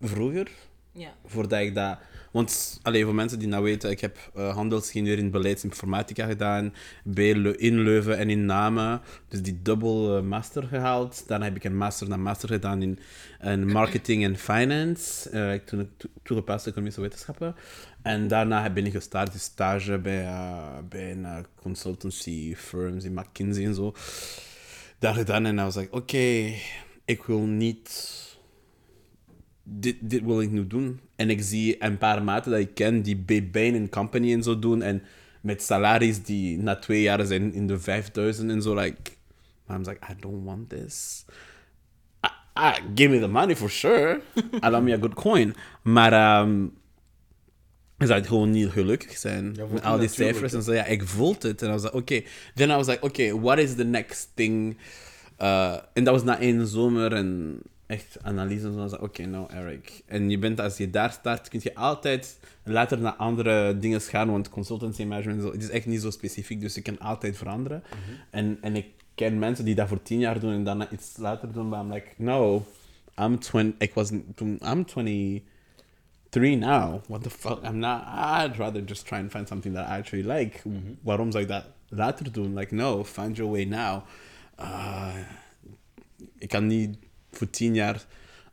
vroeger. Ja. Voordat ik dat... Want, alleen voor mensen die nou weten, ik heb uh, handelsingenieur in beleidsinformatica gedaan, bij in Leuven en in Namen. Dus die dubbel eh, master gehaald. Daarna heb ik een master na master gedaan in, in marketing en finance. toen ik to- toegepaste economische wetenschappen. En daarna ben ik gestart stage bij, bij een consultancy firms in McKinsey en zo. Daar gedaan en I was like, oké, ik wil niet dit, dit wil ik nu doen. En ik zie een paar maten dat ik ken die bij Bain Company en zo doen. En met salaris die na twee jaar zijn in de 5000 en zo. Like, I'm like, I don't want this. I, I, give me the money for sure. [LAUGHS] I love me a good coin. Maar ehm ik zou gewoon niet gelukkig zijn voelt met al die cijfers en zo. Ja, ik voelde het. En I was like, oké. Then I was like, oké, what is the next thing? Uh, en dat was na één zomer en echt analyse en zo. I was like, oké, nou Eric. En je bent, als je daar start, kun je altijd later naar andere dingen gaan, want consultancy management, en zo, het is echt niet zo specifiek, dus je kan altijd veranderen. en, en ik ken mensen die dat voor tien jaar doen en daarna iets later doen, maar I'm like, no, I'm 20, ik was toen, I'm 23 now. What the fuck? I'm not, I'd rather just try and find something that I actually like. Waarom zou ik dat later doen? Like, no, find your way now. Uh, ik kan niet voor tien jaar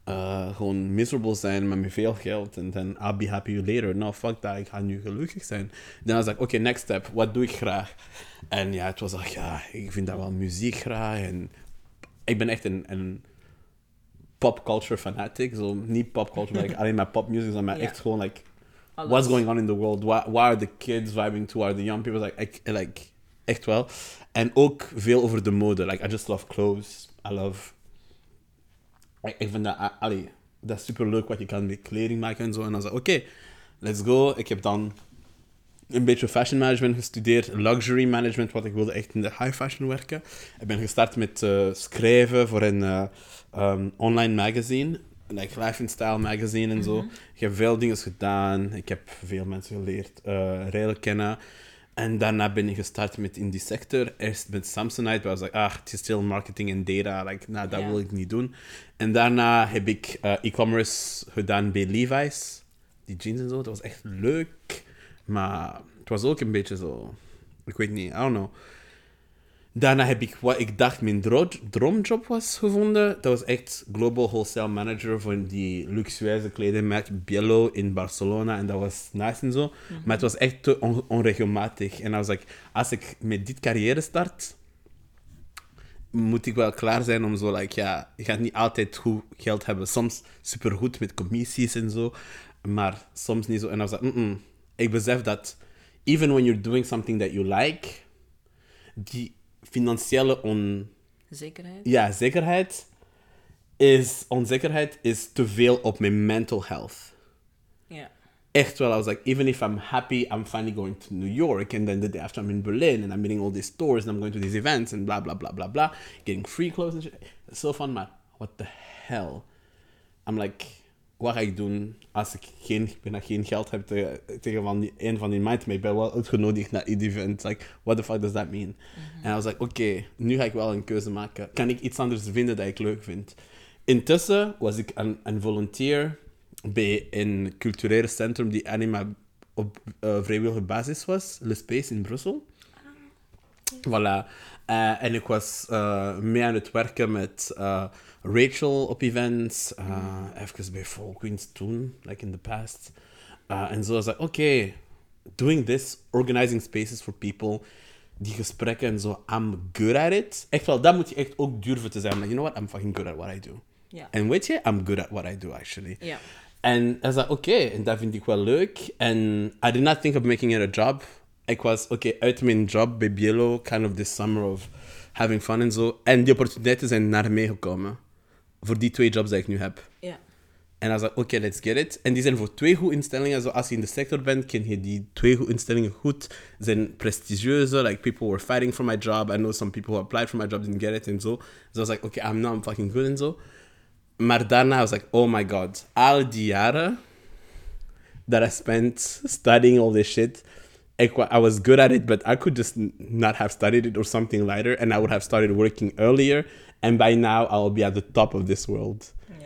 uh, gewoon miserable zijn met met veel geld en dan I'll be happy later. No, fuck that. Ik ga nu gelukkig zijn. Dan was ik, oké, next step. Wat doe ik graag? En ja, het was echt, ja, ik vind dat wel muziek graag. En ik ben echt een, een pop culture fanatic. Zo, niet pop culture, like, [LAUGHS] alleen maar pop music, maar echt gewoon like, Alles. what's going on in the world? Why, why are the kids vibing to? Are the young people like, ik- like echt wel. En ook veel over de mode. Like, I just love clothes. I love. Ik, vind dat, ah, allee, dat is super leuk wat je kan met kleding maken en zo. En dan zei oké, let's go. Ik heb dan een beetje fashion management gestudeerd, luxury management, wat ik wilde echt in de high fashion werken. Ik ben gestart met eh, schrijven voor een eh, um, online magazine. like Life in Style magazine en zo. Ik heb veel dingen gedaan. Ik heb veel mensen geleerd uh, redelijk kennen. En daarna ben ik gestart met in die sector. Eerst met Samsonite, waar ik was like, ah, het is still marketing en data. Like, nou, dat wil ik niet doen. En daarna heb ik eh, e-commerce gedaan bij Levi's. Die jeans en zo, dat was echt leuk. Maar het was ook een beetje zo... Ik weet niet, I don't know. Daarna heb ik wat ik dacht mijn dro- droomjob was gevonden. Dat was echt global wholesale manager van die luxueuze kledingmerk Biello in Barcelona. En dat was nice en zo. Maar het was echt te on- onregelmatig. En I was like, als ik met dit carrière start, moet ik wel klaar zijn om zo, like, ja, je gaat niet altijd goed geld hebben. Soms supergoed met commissies en zo, maar soms niet zo. En I was like, mm-mm. ik besef dat, even when you're doing something that you like, die financiële on, Zekerheid? ja, zekerheid is, onzekerheid is te veel op mijn mental health. Ja. Echt wel, I was like, even if I'm happy, I'm finally going to New York, and then the day after I'm in Berlin, and I'm meeting all these stores, and I'm going to these events, and blah, blah, blah, blah, blah, getting free clothes and shit. So fun, maar what the hell? I'm like, wat ga ik doen als ik geen, bijna geen geld heb tegen, tegen van die, een van die meiden, maar ik ben wel uitgenodigd naar ieder event. Like, what the fuck does that mean? En I was like, oké, nu ga ik wel een keuze maken. Kan ik iets anders vinden dat ik leuk vind? Intussen was ik een, een volunteer bij een culturele centrum die anima op eh, vrijwillige basis was, Le Space in Brussel. Voilà. Eh, en ik was eh, mee aan het werken met Rachel op events. eh even bij Folkwinds toen, like in the past. Eh, en zo was ik, oké, doing this, organizing spaces for people, die gesprekken en zo, I'm good at it. Echt wel, dat moet je echt ook durven te zijn. Like, you know what, I'm fucking good at what I do. En weet je, I'm good at what I do, actually. Ja. En hij zei, oké, en dat vind ik wel leuk. En I did not think of making it a job. Ik was, oké, uit mijn job bij Bielo, kind of this summer of having fun en zo. En die opportuniteiten zijn naar mij gekomen. Voor die twee jobs die ik nu heb. Ja. En hij zei, oké, okay, let's get it. En die zijn voor twee goede instellingen. Zo, als je in de sector bent, ken je die twee goede instellingen goed. Zijn prestigieuze. Like, people were fighting for my job. I know some people who applied for my job didn't get it en zo. Dus I was like, oké, I'm not fucking good en zo. Maar daarna was ik, oh my god. Al die jaren that I spent studying all this shit, ik I was good at it, but I could just not have studied it or something lighter, and I would have started working earlier, and by now I'll be at the top of this world. ja.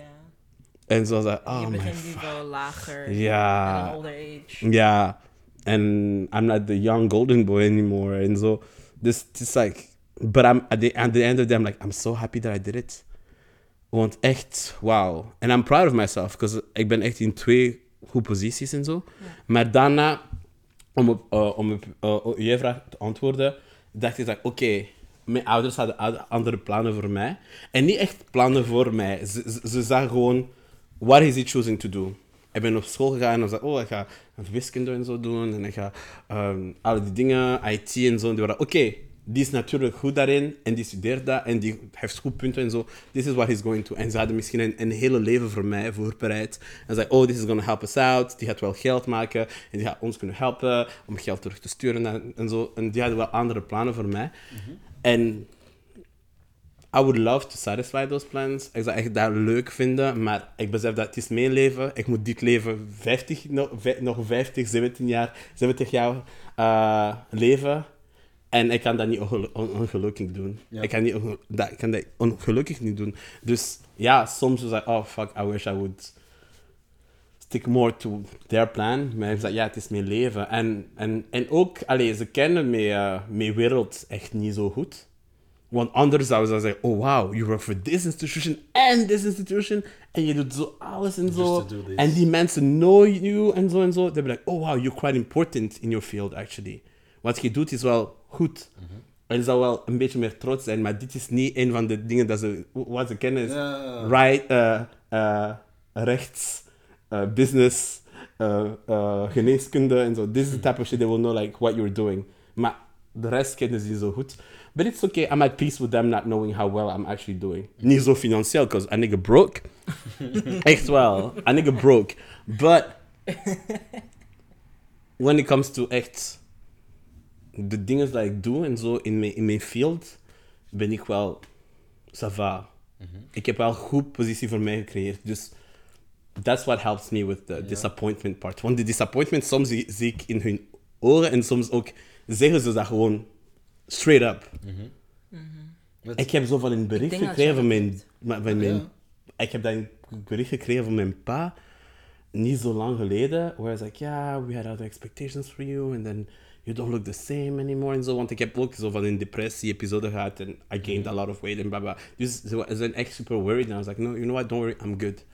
En zo was ik, oh je begint fuck. niveau lager. Ja. Een older age. Yeah. And I'm not the young golden boy anymore. And so this it's like but I'm at the at the end of the day I'm like I'm so happy that I did it. Want echt, wow. And I'm proud of myself, because ik ben echt in twee goede posities en zo. Maar daarna, om op, eh, om op eh, je vraag te antwoorden, dacht ik dat, oké, mijn ouders hadden ad- andere plannen voor mij. En niet echt plannen voor mij. Ze, ze, zagen gewoon, what is he choosing to do? Ik ben op school gegaan en zei, oh, ik ga wiskunde en zo doen. En ik ga ehm alle die dingen, IT en zo. En die waren, oké, die is natuurlijk goed daarin. En die studeert dat. En die heeft goed punten en zo. This is what he's going to. En ze hadden misschien een, een hele leven voor mij voorbereid. En zei, oh, this is going to help us out. Die gaat wel geld maken. En die gaat ons kunnen helpen om geld terug te sturen en, en zo. En die hadden wel andere plannen voor mij. En I would love to satisfy those plans. Ik zou echt dat leuk vinden, maar ik besef dat het is mijn leven. Ik moet dit leven 50, nog, vij- nog 50, 17 jaar, 70 jaar eh, leven. En ik kan dat niet ongelu- on- ongelukkig doen. Ja. Ik, kan niet onge- dat, ik kan dat ongelukkig niet doen. Dus ja, soms was ik, oh fuck, I wish I would stick more to their plan. Maar ik zei, ja, het is mijn leven. En, en, en ook, allee, ze kennen mijn, eh, mijn wereld echt niet zo goed. Want anders zouden ze zeggen, oh wow, you work for this institution and this institution. En je doet zo alles en zo. En die mensen know you en zo en zo. They'll be like, oh wow, you're quite important in your field actually. Wat je doet is wel goed. En je zou wel een beetje meer trots zijn, maar dit is niet een van de dingen dat ze, wat ze kennen. Is right, eh, eh, rechts, eh, business, eh, eh, geneeskunde en zo. This is the type of shit they will know like what you're doing. Maar de rest kennen ze niet zo goed. But it's okay, I'm at peace with them not knowing how well I'm actually doing. Niet zo financieel, because a nigga broke. [LAUGHS] Echt wel, a nigga broke. But [LAUGHS] when it comes to echt de dingen die ik doe en zo in mijn, in mijn field, ben ik wel ça va. Ik heb wel een goed positie voor mij gecreëerd. Dus that's what helps me with the disappointment part. Want die disappointment, soms zie, zie ik in hun oren en soms ook zeggen ze dat gewoon straight up. Met- Ik heb zo van een bericht gekregen van mijn, van mijn... Ja. Ik heb dat een bericht gekregen van mijn pa, niet zo lang geleden, waar hij zei, ja, we had other expectations for you, and then you don't look the same anymore, en zo. Want ik heb ook zo van een depressie-episode gehad, en I gained a lot of weight, en bla bla. Dus ze zijn echt super worried, en I was like, no, you know what, don't worry, I'm good.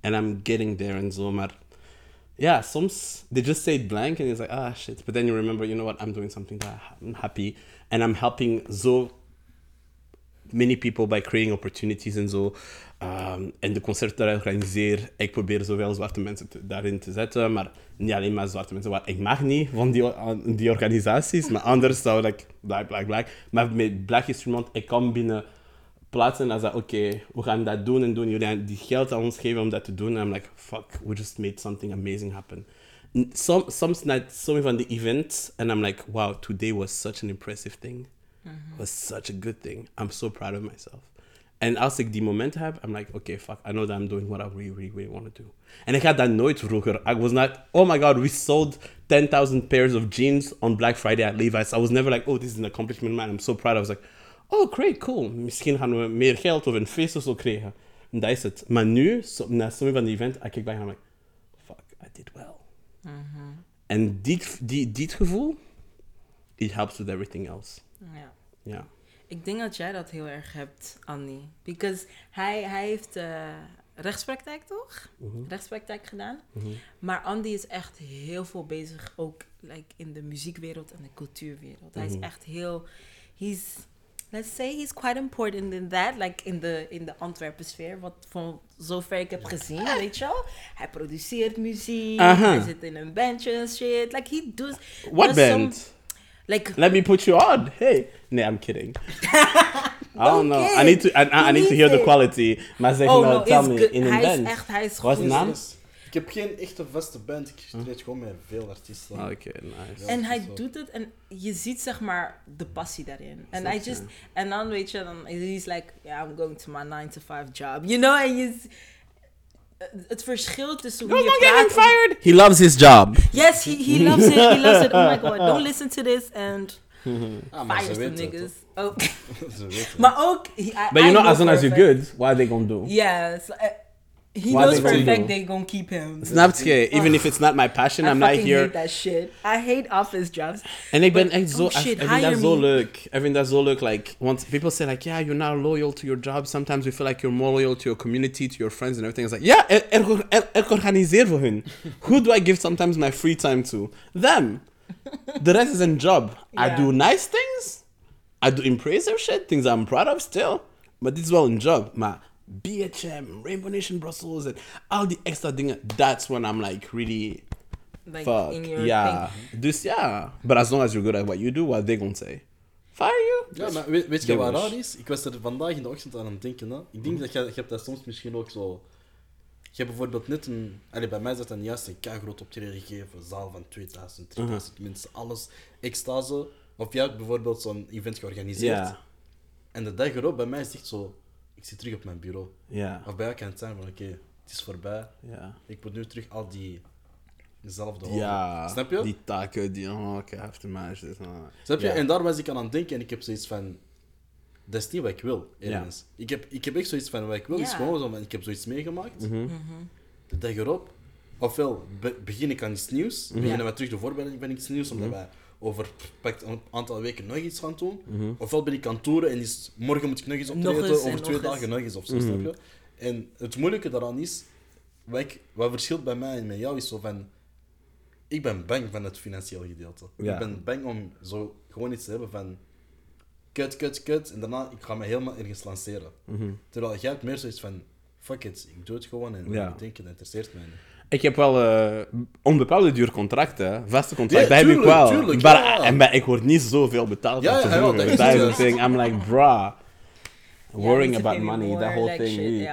And I'm getting there, en zo, maar... Yeah, soms they just say it blank and it's like, ah, shit. But then you remember, you know what, I'm doing something that I'm happy. And I'm helping so many people by creating opportunities en zo. Um, en de concerten dat ik organiseer, ik probeer zoveel zwarte mensen daarin te zetten. Maar niet alleen maar zwarte mensen. Want ik mag niet van die, die organisaties. Maar anders zou ik black, black, black. Maar met Black History Month, ik kom binnen plaatsen en zeg oké, okay, we gaan dat doen en doen. Jullie die geld aan ons geven om dat te doen. En I'm like, fuck, we just made something amazing happen. Some, soms net sommige van die events and I'm like, wow, today was such an impressive thing. Mhm. Was such a good thing. I'm so proud of myself. En als ik die momenten heb, I'm like, okay, fuck, I know that I'm doing what I really, really, really want to do. En ik had dat nooit vroeger. I was not, oh my god, we sold 10,000 pairs of jeans on Black Friday at Levi's. I was never like, oh, this is an accomplishment, man. I'm so proud. I was like, oh, great, cool. Misschien gaan we meer geld of een feest of zo krijgen. En dat is het. Maar nu, so, na sommige van die events, I kijk bij en like, fuck, I did well. En dit, die, dit gevoel, it helps with everything else. Ja. Ja. Ik denk dat jij dat heel erg hebt, Annie. Because hij, hij heeft eh, rechtspraktijk, toch? Rechtspraktijk gedaan. Maar Andy is echt heel veel bezig, ook like, in de muziekwereld en de cultuurwereld. Hij is echt heel... He's, let's say he's quite important in that. Like in de, in de Antwerpen sfeer. Wat van zover ik heb gezien, weet je wel. Hij produceert muziek. Hij zit in een bandje en shit. Like he does... What does some- band? like Let me put you on. Hey. Nee, I'm kidding. [LAUGHS] I don't know. I need to. I, I need to hear the quality. Maar zeg Oh nou, no, tell me in een hij band. is echt, hij is Wat is naam? Ik heb geen echte vaste band. Ik treed gewoon met veel artiesten. Ah, Oké, nice. En hij zo. doet het en je ziet zeg maar de passie daarin. En hij je. just en dan weet je dan he's like yeah I'm going to my 9 to 5 job. You know en je z- het verschil tussen hoe You're je praat. fired. He loves his job. Yes, he, he loves it. He loves it. Oh my god, don't listen to this and [LAUGHS] Ah, maar het, niggas. Oh. [LAUGHS] maar ook he, I, But you I know, as long as you're good, what are they gonna do? Yes. uh, he What knows they for a fact they gonna keep him. Snap je? Even if it's not my passion, I I'm not here. hate that shit. I hate office jobs. And ik ben But- echt zo, oh shit, ik vind dat zo leuk. Ik vind dat zo leuk. Like, once people say like, yeah, you're not loyal to your job. Sometimes we feel like you're more loyal to your community, to your friends and everything. It's like, yeah, er, er, er, ik organiseer voor hun. Who do I give sometimes my free time to? Them. The rest is a job. I do nice things. I do impressive shit, things I'm proud of still. But this is wel een job. Maar BHM, Rainbow Nation Brussels en al die extra dingen, that's when I'm like really Like Fuck, in your ja. thing. Dus ja. But as long as you're good at what you do, what they gonna say? Fire you? Ja, maar weet, weet je wat raar is? Ik was er vandaag in de ochtend aan het denken. Hè? Ik denk dat je, je hebt dat soms misschien ook zo... Je hebt bijvoorbeeld net een... Allee, bij mij is dat dan juist een groot optreden gegeven. Zaal van 2000, 3000 mensen. Alles. Extase. Of jij hebt bijvoorbeeld zo'n event georganiseerd. En de dag erop, bij mij is het echt zo... Ik zit terug op mijn bureau. Ja. Of bij jou kan het zijn van, oké, het is voorbij. Ja. Ik moet nu terug al die... Horen. Ja. Snap je? Die taken, die, oh, oké, I have to manage this. ah. Snap je? Ja. En daar was ik aan aan het denken en ik heb zoiets van... Dat is niet wat ik wil, ergens. Ik, heb, ik heb echt zoiets van, wat ik wil is gewoon zo ik heb zoiets meegemaakt. Mhm. De dag erop, ofwel be- begin ik aan iets nieuws, beginnen we terug de voorbereiding van iets nieuws, omdat wij over pakt een aantal weken nog iets gaan doen. Ofwel ben ik aan het toeren en is, morgen moet ik nog eens Nog optreden, eens over nog twee eens. dagen nog eens of zo, snap je? En het moeilijke daaraan is, wat, ik, wat verschilt bij mij en met jou is zo van... Ik ben bang van het financiële gedeelte. Ja. Ik ben bang om zo gewoon iets te hebben van... Kut, kut, kut. En daarna, ik ga me helemaal ergens lanceren. Terwijl jij hebt meer zoiets van... Fuck it, ik doe het gewoon en Ja. ik denk, het interesseert mij niet. Ik heb wel eh onbepaalde duur contracten, vaste contracten, Ja, dat heb ik tuurlijk, wel. tuurlijk, maar, ja. En maar ik word niet zoveel betaald Ja, als ja, dat is thing. I'm like, bruh. Worrying about money, that whole like thing. shit.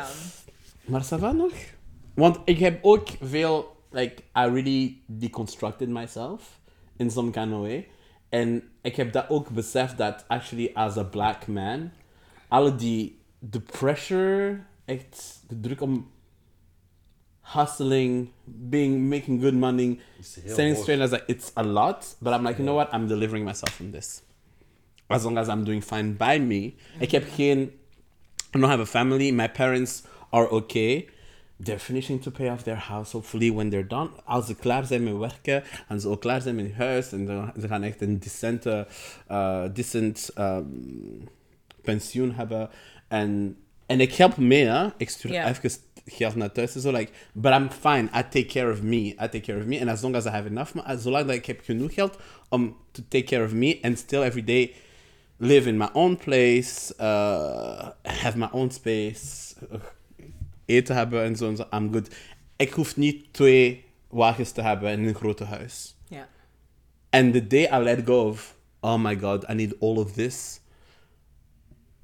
Maar ça va nog? Want ik heb ook veel, like, I really deconstructed myself in some kind of way. En ik heb dat ook beseft dat actually as a black man, alle die, de pressure, echt, de druk om hustling, being making good money, Is heel saying hoog. straight as like it's a lot, but I'm like, you know what? I'm delivering myself from this. As long as I'm doing fine by me. I heb hearing I don't have a family. My parents are okay. They're finishing to pay off their house, hopefully, when they're done. Als ze klaar zijn met werken, en ook klaar zijn met huis, en ze, gaan echt een decente, uh, decent um, pensioen hebben. En, en ik help mee, hè. Ik stuur even geld naar thuis en zo. Like, but I'm fine. I take care of me. I take care of me. And as long as I have enough, maar zolang dat ik heb genoeg geld om to take care of me, and still every day live in my own place, uh, have my own space, uh, eten hebben en zo, en zo. I'm good. Ik hoef niet twee wagens te hebben in een grote huis. Ja. And the day I let go of, oh my god, I need all of this.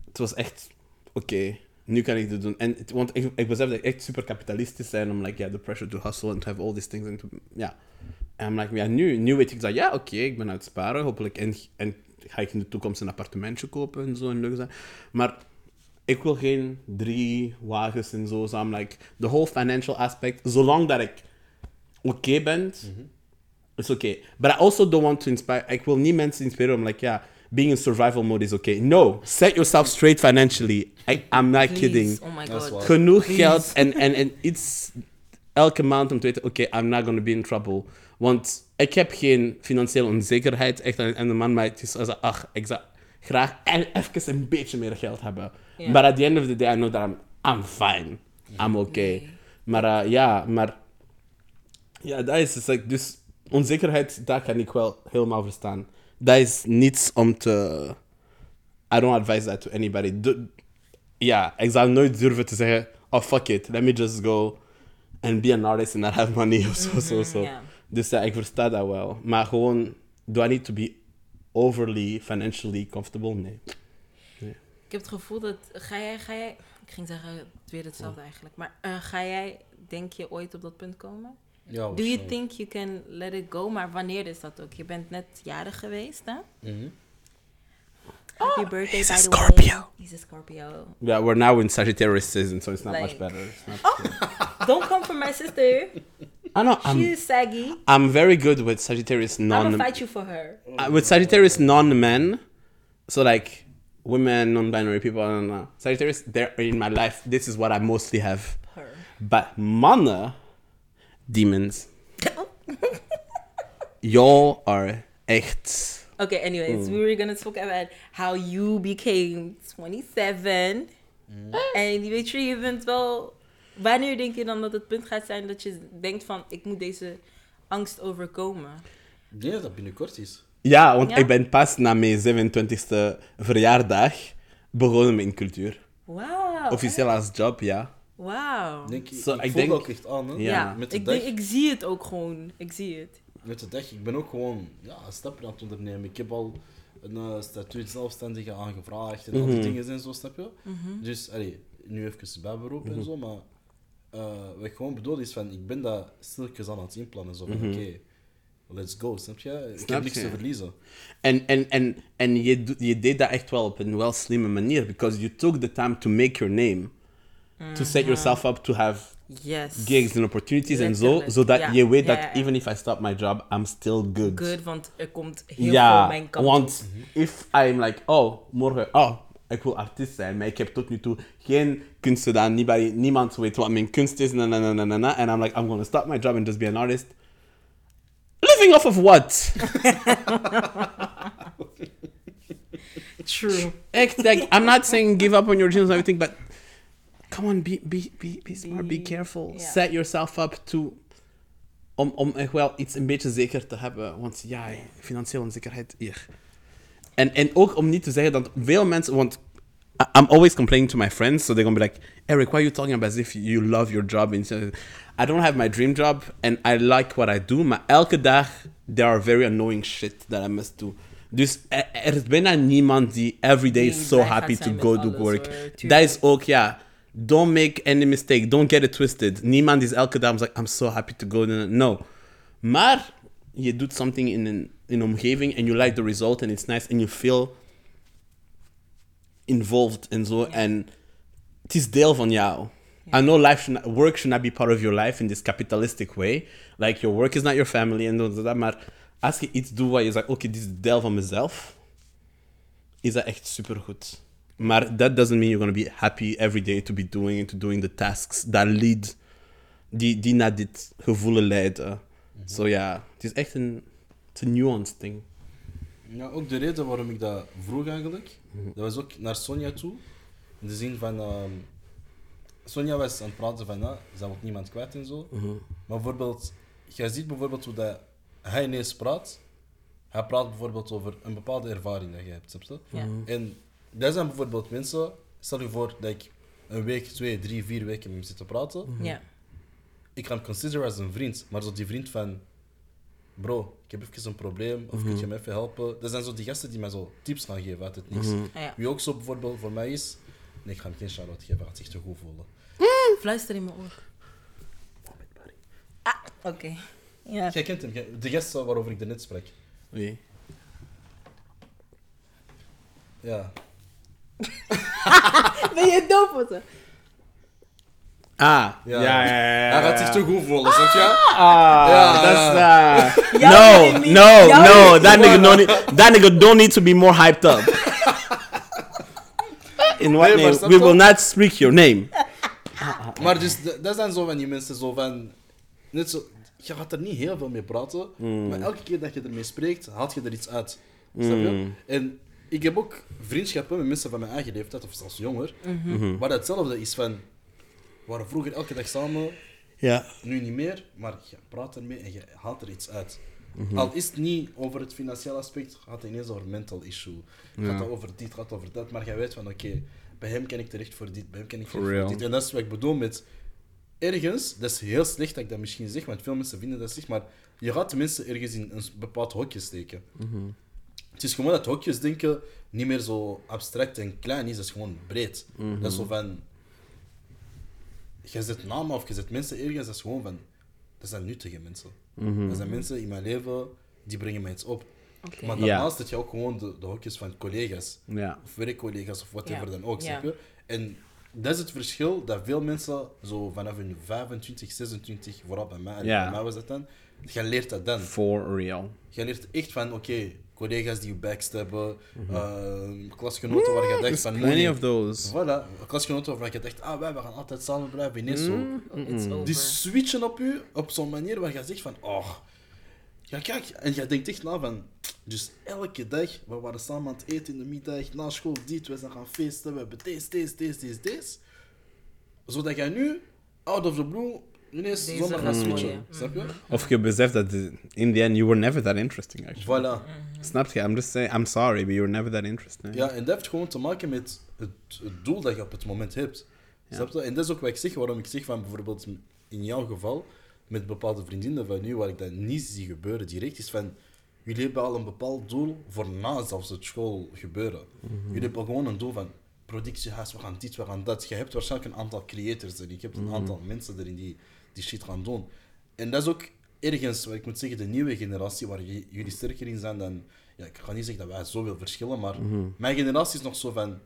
Het was echt, oké, nu kan ik dit doen. En want ik, ik besef dat ik echt super kapitalistisch ben om, like, yeah, the pressure to hustle and to have all these things. And to, ja. En I'm like, ja, nu, nu weet ik dat, ja, oké, ik ben aan het sparen, hopelijk. En, en ga ik in de toekomst een appartementje kopen en zo, en leuk zijn. Maar ik wil geen drie wagens en zo. So I'm like, the whole financial aspect, zolang dat ik oké ben, it's okay. But I also don't want to inspire. Ik wil niet mensen inspireren om like, yeah, being in survival mode is okay. No, set yourself straight financially. I, I'm not Please. kidding. Oh my god. Genoeg Please. geld en, en, en iets elke maand om te weten, oké, I'm not gonna be in trouble. Want ik heb geen financiële onzekerheid. Echt, en en de man mij, het is als, ach, ik zou graag even een beetje meer geld hebben. But at the end of the day, I know that I'm, I'm fine. I'm okay. Maar uh, ja, maar ja, dat is, is like, dus onzekerheid, dat kan ik wel helemaal verstaan. Dat is niets om te. I don't advise that to anybody. Ja, ik zou nooit durven te zeggen: oh fuck it, let me just go and be an artist and not have money [LAUGHS] of zo, zo, zo. ja. Dus ja, ik versta dat wel. Maar gewoon, do I need to be overly financially comfortable? Nee. Ik heb het gevoel dat, ga jij, ga jij, ik ging zeggen het weer hetzelfde eigenlijk, maar eh, ga jij, denk je, ooit op dat punt komen? Ja, Do you think you can let it go? Maar wanneer is dat ook? Je bent net jarig geweest, hè? Mhm. Happy birthday, he's by a the Scorpio. way. He's a Scorpio. Yeah, we're now in Sagittarius season, so it's not much better. It's not, [LAUGHS] Don't come for my sister. I know, I'm, She's saggy. I'm very good with Sagittarius non. I'm non gonna fight you for her. uh, with Sagittarius non-men, so like women, non-binary people. I don't know. Sagittarius, they're in my life. This is what I mostly have. Her. But mannen, demons, [LAUGHS] y'all are echt. Okay, anyways, we were gonna talk about how you became 27. En weet je, je bent wel... Wanneer denk je dan dat het punt gaat zijn dat je denkt van... Ik moet deze angst overkomen? Ik denk dat dat binnenkort is. Ja, want Ja? ik ben pas na mijn 27e verjaardag begonnen met in cultuur. Wauw. Officieel als job, ja. Wauw. Denk, ik ik, ik voel denk- ook echt aan. Hè? Ja. Ja, Met de ik, dag. denk- ik zie het ook gewoon. Ik zie het. Met de dag, ik ben ook gewoon ja, een stapje aan het ondernemen. Ik heb al een uh, statuut zelfstandige aangevraagd en al die dingen en zo, snap je? Dus, allee, nu even bijberoep en zo, maar eh, wat ik gewoon bedoel is van, ik ben dat stilletjes aan het inplannen. Zo van, oké, let's go, snap je? Ik Snap heb niks je? te verliezen. En, en, en, en je, je deed dat echt wel op een wel slimme manier. Because you took the time to make your name. To set yourself up to have Yes. gigs and opportunities en zo. Letterlijk, Zodat ja. je weet Ja, dat even if I stop my job, I'm still good. Good, want er komt heel veel Ja, mijn kant want op. if I'm like, oh, morgen, oh, ik wil artiest zijn, maar ik heb tot nu toe geen kunst gedaan. Niemand, niemand weet wat mijn kunst is, na, na, na, na, na, na. And I'm like, I'm gonna stop my job and just be an artist. Living off of what? [LAUGHS] True. Echt, like, I'm not saying give up on your dreams and everything, but come on, be, be, be, be smart, be careful. Set yourself up to... Om, om echt wel iets een beetje zeker te hebben. Want ja, financiële onzekerheid, hier. En, en ook om niet te zeggen dat veel mensen... Want I'm always complaining to my friends, so they're gonna be like, Eric, why are you talking about as if you love your job? And so, I don't have my dream job, and I like what I do, maar elke dag there are very annoying shit that I must do. Dus er, er is bijna niemand die every day is so happy to go alles, work. Dat is ook, ja, don't make any mistake, don't get it twisted. Niemand is elke dag like, I'm so happy to go. No. Maar je doet something in een, in een omgeving and you like the result and it's nice and you feel involved en zo. En het is deel van jou. I know life should not, work should not be part of your life in this capitalistic way. Like your work is not your family en zo, dat. Maar als je iets doet waar je zegt, oké, dit is deel van mezelf, is dat echt supergoed. Maar that doesn't mean you're gonna be happy every day to be doing and to doing the tasks that lead, die, die naar dit gevoel leiden. So ja, het is echt een, het is een nuanced thing. Ja, ook de reden waarom ik dat vroeg eigenlijk, dat was ook naar Sonja toe. In de zin van, ehm, Sonja was aan het praten van, ja, ze wordt niemand kwijt en zo. Maar bijvoorbeeld, jij ziet bijvoorbeeld hoe dat hij ineens praat. Hij praat bijvoorbeeld over een bepaalde ervaring dat je hebt, snap je? Ja. En dat zijn bijvoorbeeld mensen, stel je voor dat ik een week, twee, drie, vier weken met hem zit te praten. Ja. Ik ga hem consideren als een vriend, maar zo die vriend van, bro, ik heb even een probleem, of kun je me even helpen? Dat zijn zo die gasten die mij zo tips gaan geven uit het niks. Ah, ja. Wie ook zo bijvoorbeeld voor mij is, nee, ik ga hem geen shout-out geven, hij gaat zich te goed voelen. [LAUGHS] Fluister in mijn oor. Ah, oké. Ja. Jij kent hem, de gast waarover ik net sprak. Wie? Ja. [LAUGHS] Ben je doof of zo? Ah, ja, ja, ja. ja, Hij gaat zich te goed voelen, snap je? Ah, Ja, that's ja. uh, no, no, no. That nigga don't need. That nigga don't need to be more hyped up. [LAUGHS] In what Nee, maar name? snap We je? will not speak your name. [LAUGHS] Maar dus, d- dat zijn zo van die mensen zo van... Net zo, je gaat er niet heel veel mee praten, maar elke keer dat je ermee spreekt, haalt je er iets uit. Snap je? En ik heb ook vriendschappen met mensen van mijn eigen leeftijd, of zelfs jonger, waar dat hetzelfde is van... We waren vroeger elke dag samen, Ja. nu niet meer, maar je praat ermee en je haalt er iets uit. Al is het niet over het financiële aspect, gaat het ineens over mental issue. Gaat het over dit, gaat het over dat, maar jij weet van oké, bij hem kan ik terecht voor dit, bij hem kan ik terecht voor dit. En dat is wat ik bedoel met ergens, dat is heel slecht dat ik dat misschien zeg, want veel mensen vinden dat slecht, maar je gaat de mensen ergens in een bepaald hokje steken. Het is gewoon dat hokjesdenken niet meer zo abstract en klein is, dat is gewoon breed. Dat is zo van, je zet namen of je zet mensen ergens, dat is gewoon van, dat zijn nuttige mensen. Dat zijn mensen in mijn leven, die brengen mij iets op. Maar daarnaast heb je ook gewoon de, de hokjes van collega's, Ja. of werkcollega's of whatever Ja. dan ook, Ja. je? En dat is het verschil dat veel mensen zo vanaf hun 25, 26, vooral bij mij, bij mij was dat dan, je leert dat dan. For real. Je leert echt van, oké, collega's die je backstabben, eh, klasgenoten waar je denkt There's van... plenty nee, of those. Voilà, klasgenoten waar je denkt, ah, wij we gaan altijd samen blijven, ineens zo. It's over. Die switchen op u op zo'n manier waar je zegt van, oh, ja kijk, en je denkt echt na van, dus elke dag, we waren samen aan het eten in de middag, na school dit, we zijn gaan feesten, we hebben deze, deze, deze, deze, deze. Zodat jij nu, out of the blue, ineens Deze switchen, gooien. snap je? Of je beseft dat in the end you were never that interesting actually. Voilà. Snap je? I'm just saying, I'm sorry, but you were never that interesting. Ja, en dat heeft gewoon te maken met het, het doel dat je op het moment hebt. Snap je? En dat is ook wat ik zeg, waarom ik zeg van bijvoorbeeld in jouw geval, met bepaalde vriendinnen van nu, waar ik dat niet zie gebeuren direct, is van, jullie hebben al een bepaald doel voor na zelfs het school gebeuren. Jullie hebben gewoon een doel van, productiehuis, we gaan dit, we gaan dat. Je hebt waarschijnlijk een aantal creators erin, je hebt een aantal mensen erin die die shit gaan doen. En dat is ook ergens, wat ik moet zeggen, de nieuwe generatie, waar jullie sterker in zijn dan... Ja, ik ga niet zeggen dat wij zoveel verschillen, maar mijn generatie is nog zo van...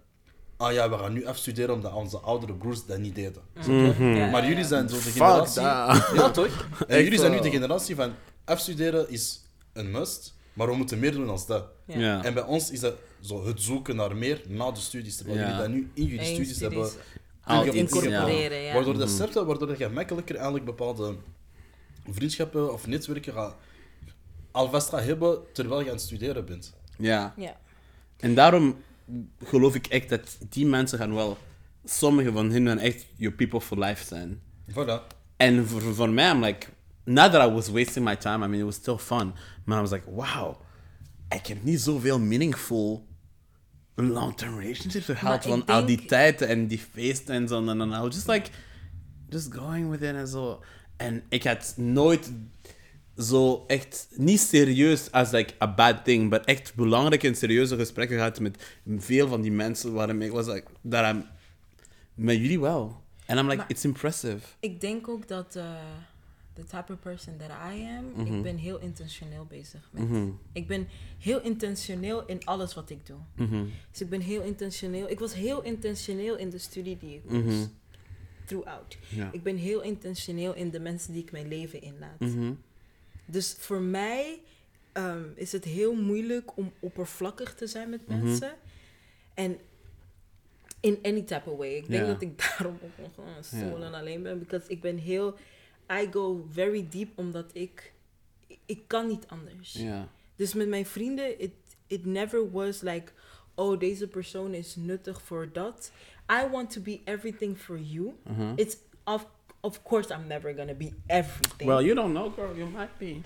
Ah ja, we gaan nu afstuderen omdat onze oudere broers dat niet deden. Je? Ja, maar jullie zijn zo de Fuck generatie... that. Ja, toch? [LAUGHS] En jullie zijn nu de generatie van... Afstuderen is een must, maar we moeten meer doen dan dat. Ja. En bij ons is dat zo het zoeken naar meer na de studies, terwijl Ja. jullie dat nu in jullie studies hebben Altijd, incorporeren, ja. Waardoor dat je, waardoor dat je makkelijker eigenlijk bepaalde vriendschappen of netwerken gaat, alvast gaat hebben terwijl je aan het studeren bent. Ja. Ja. En daarom geloof ik echt dat die mensen gaan wel... Sommige van hen gaan echt your people for life zijn. Voilà. En voor, voor mij, I'm like... Not that I was wasting my time, I mean, it was still fun. Maar I was like, wow. Ik heb niet zoveel meaningful long-term relationships gehad van al die tijden en die feesten en zo. En dan I was just like... Just going with it en zo. En ik had nooit zo echt niet serieus als like a bad thing, maar echt belangrijke en serieuze gesprekken gehad met veel van die mensen waarmee ik was like that I'm met jullie wel. En I'm like Maar- it's impressive. Ik denk ook dat eh the type of person that I am, ik ben heel intentioneel bezig met. Ik ben heel intentioneel in alles wat ik doe. Dus ik ben heel intentioneel. Ik was heel intentioneel in de studie die ik koos. throughout. Ja. Ik ben heel intentioneel in de mensen die ik mijn leven inlaat. Mhm. Dus voor mij ehm, is het heel moeilijk om oppervlakkig te zijn met Mhm. mensen. En in any type of way. Ik denk Ja. dat ik [LAUGHS] daarom ook nog en alleen ben. Because ik ben heel... I go very deep omdat ik... Ik kan niet anders. Ja. Dus met mijn vrienden, it, it never was like... Oh, deze persoon is nuttig voor dat. I want to be everything for you. Mhm. It's... Of, of course I'm never gonna be everything. Well, you don't know, girl. You might be.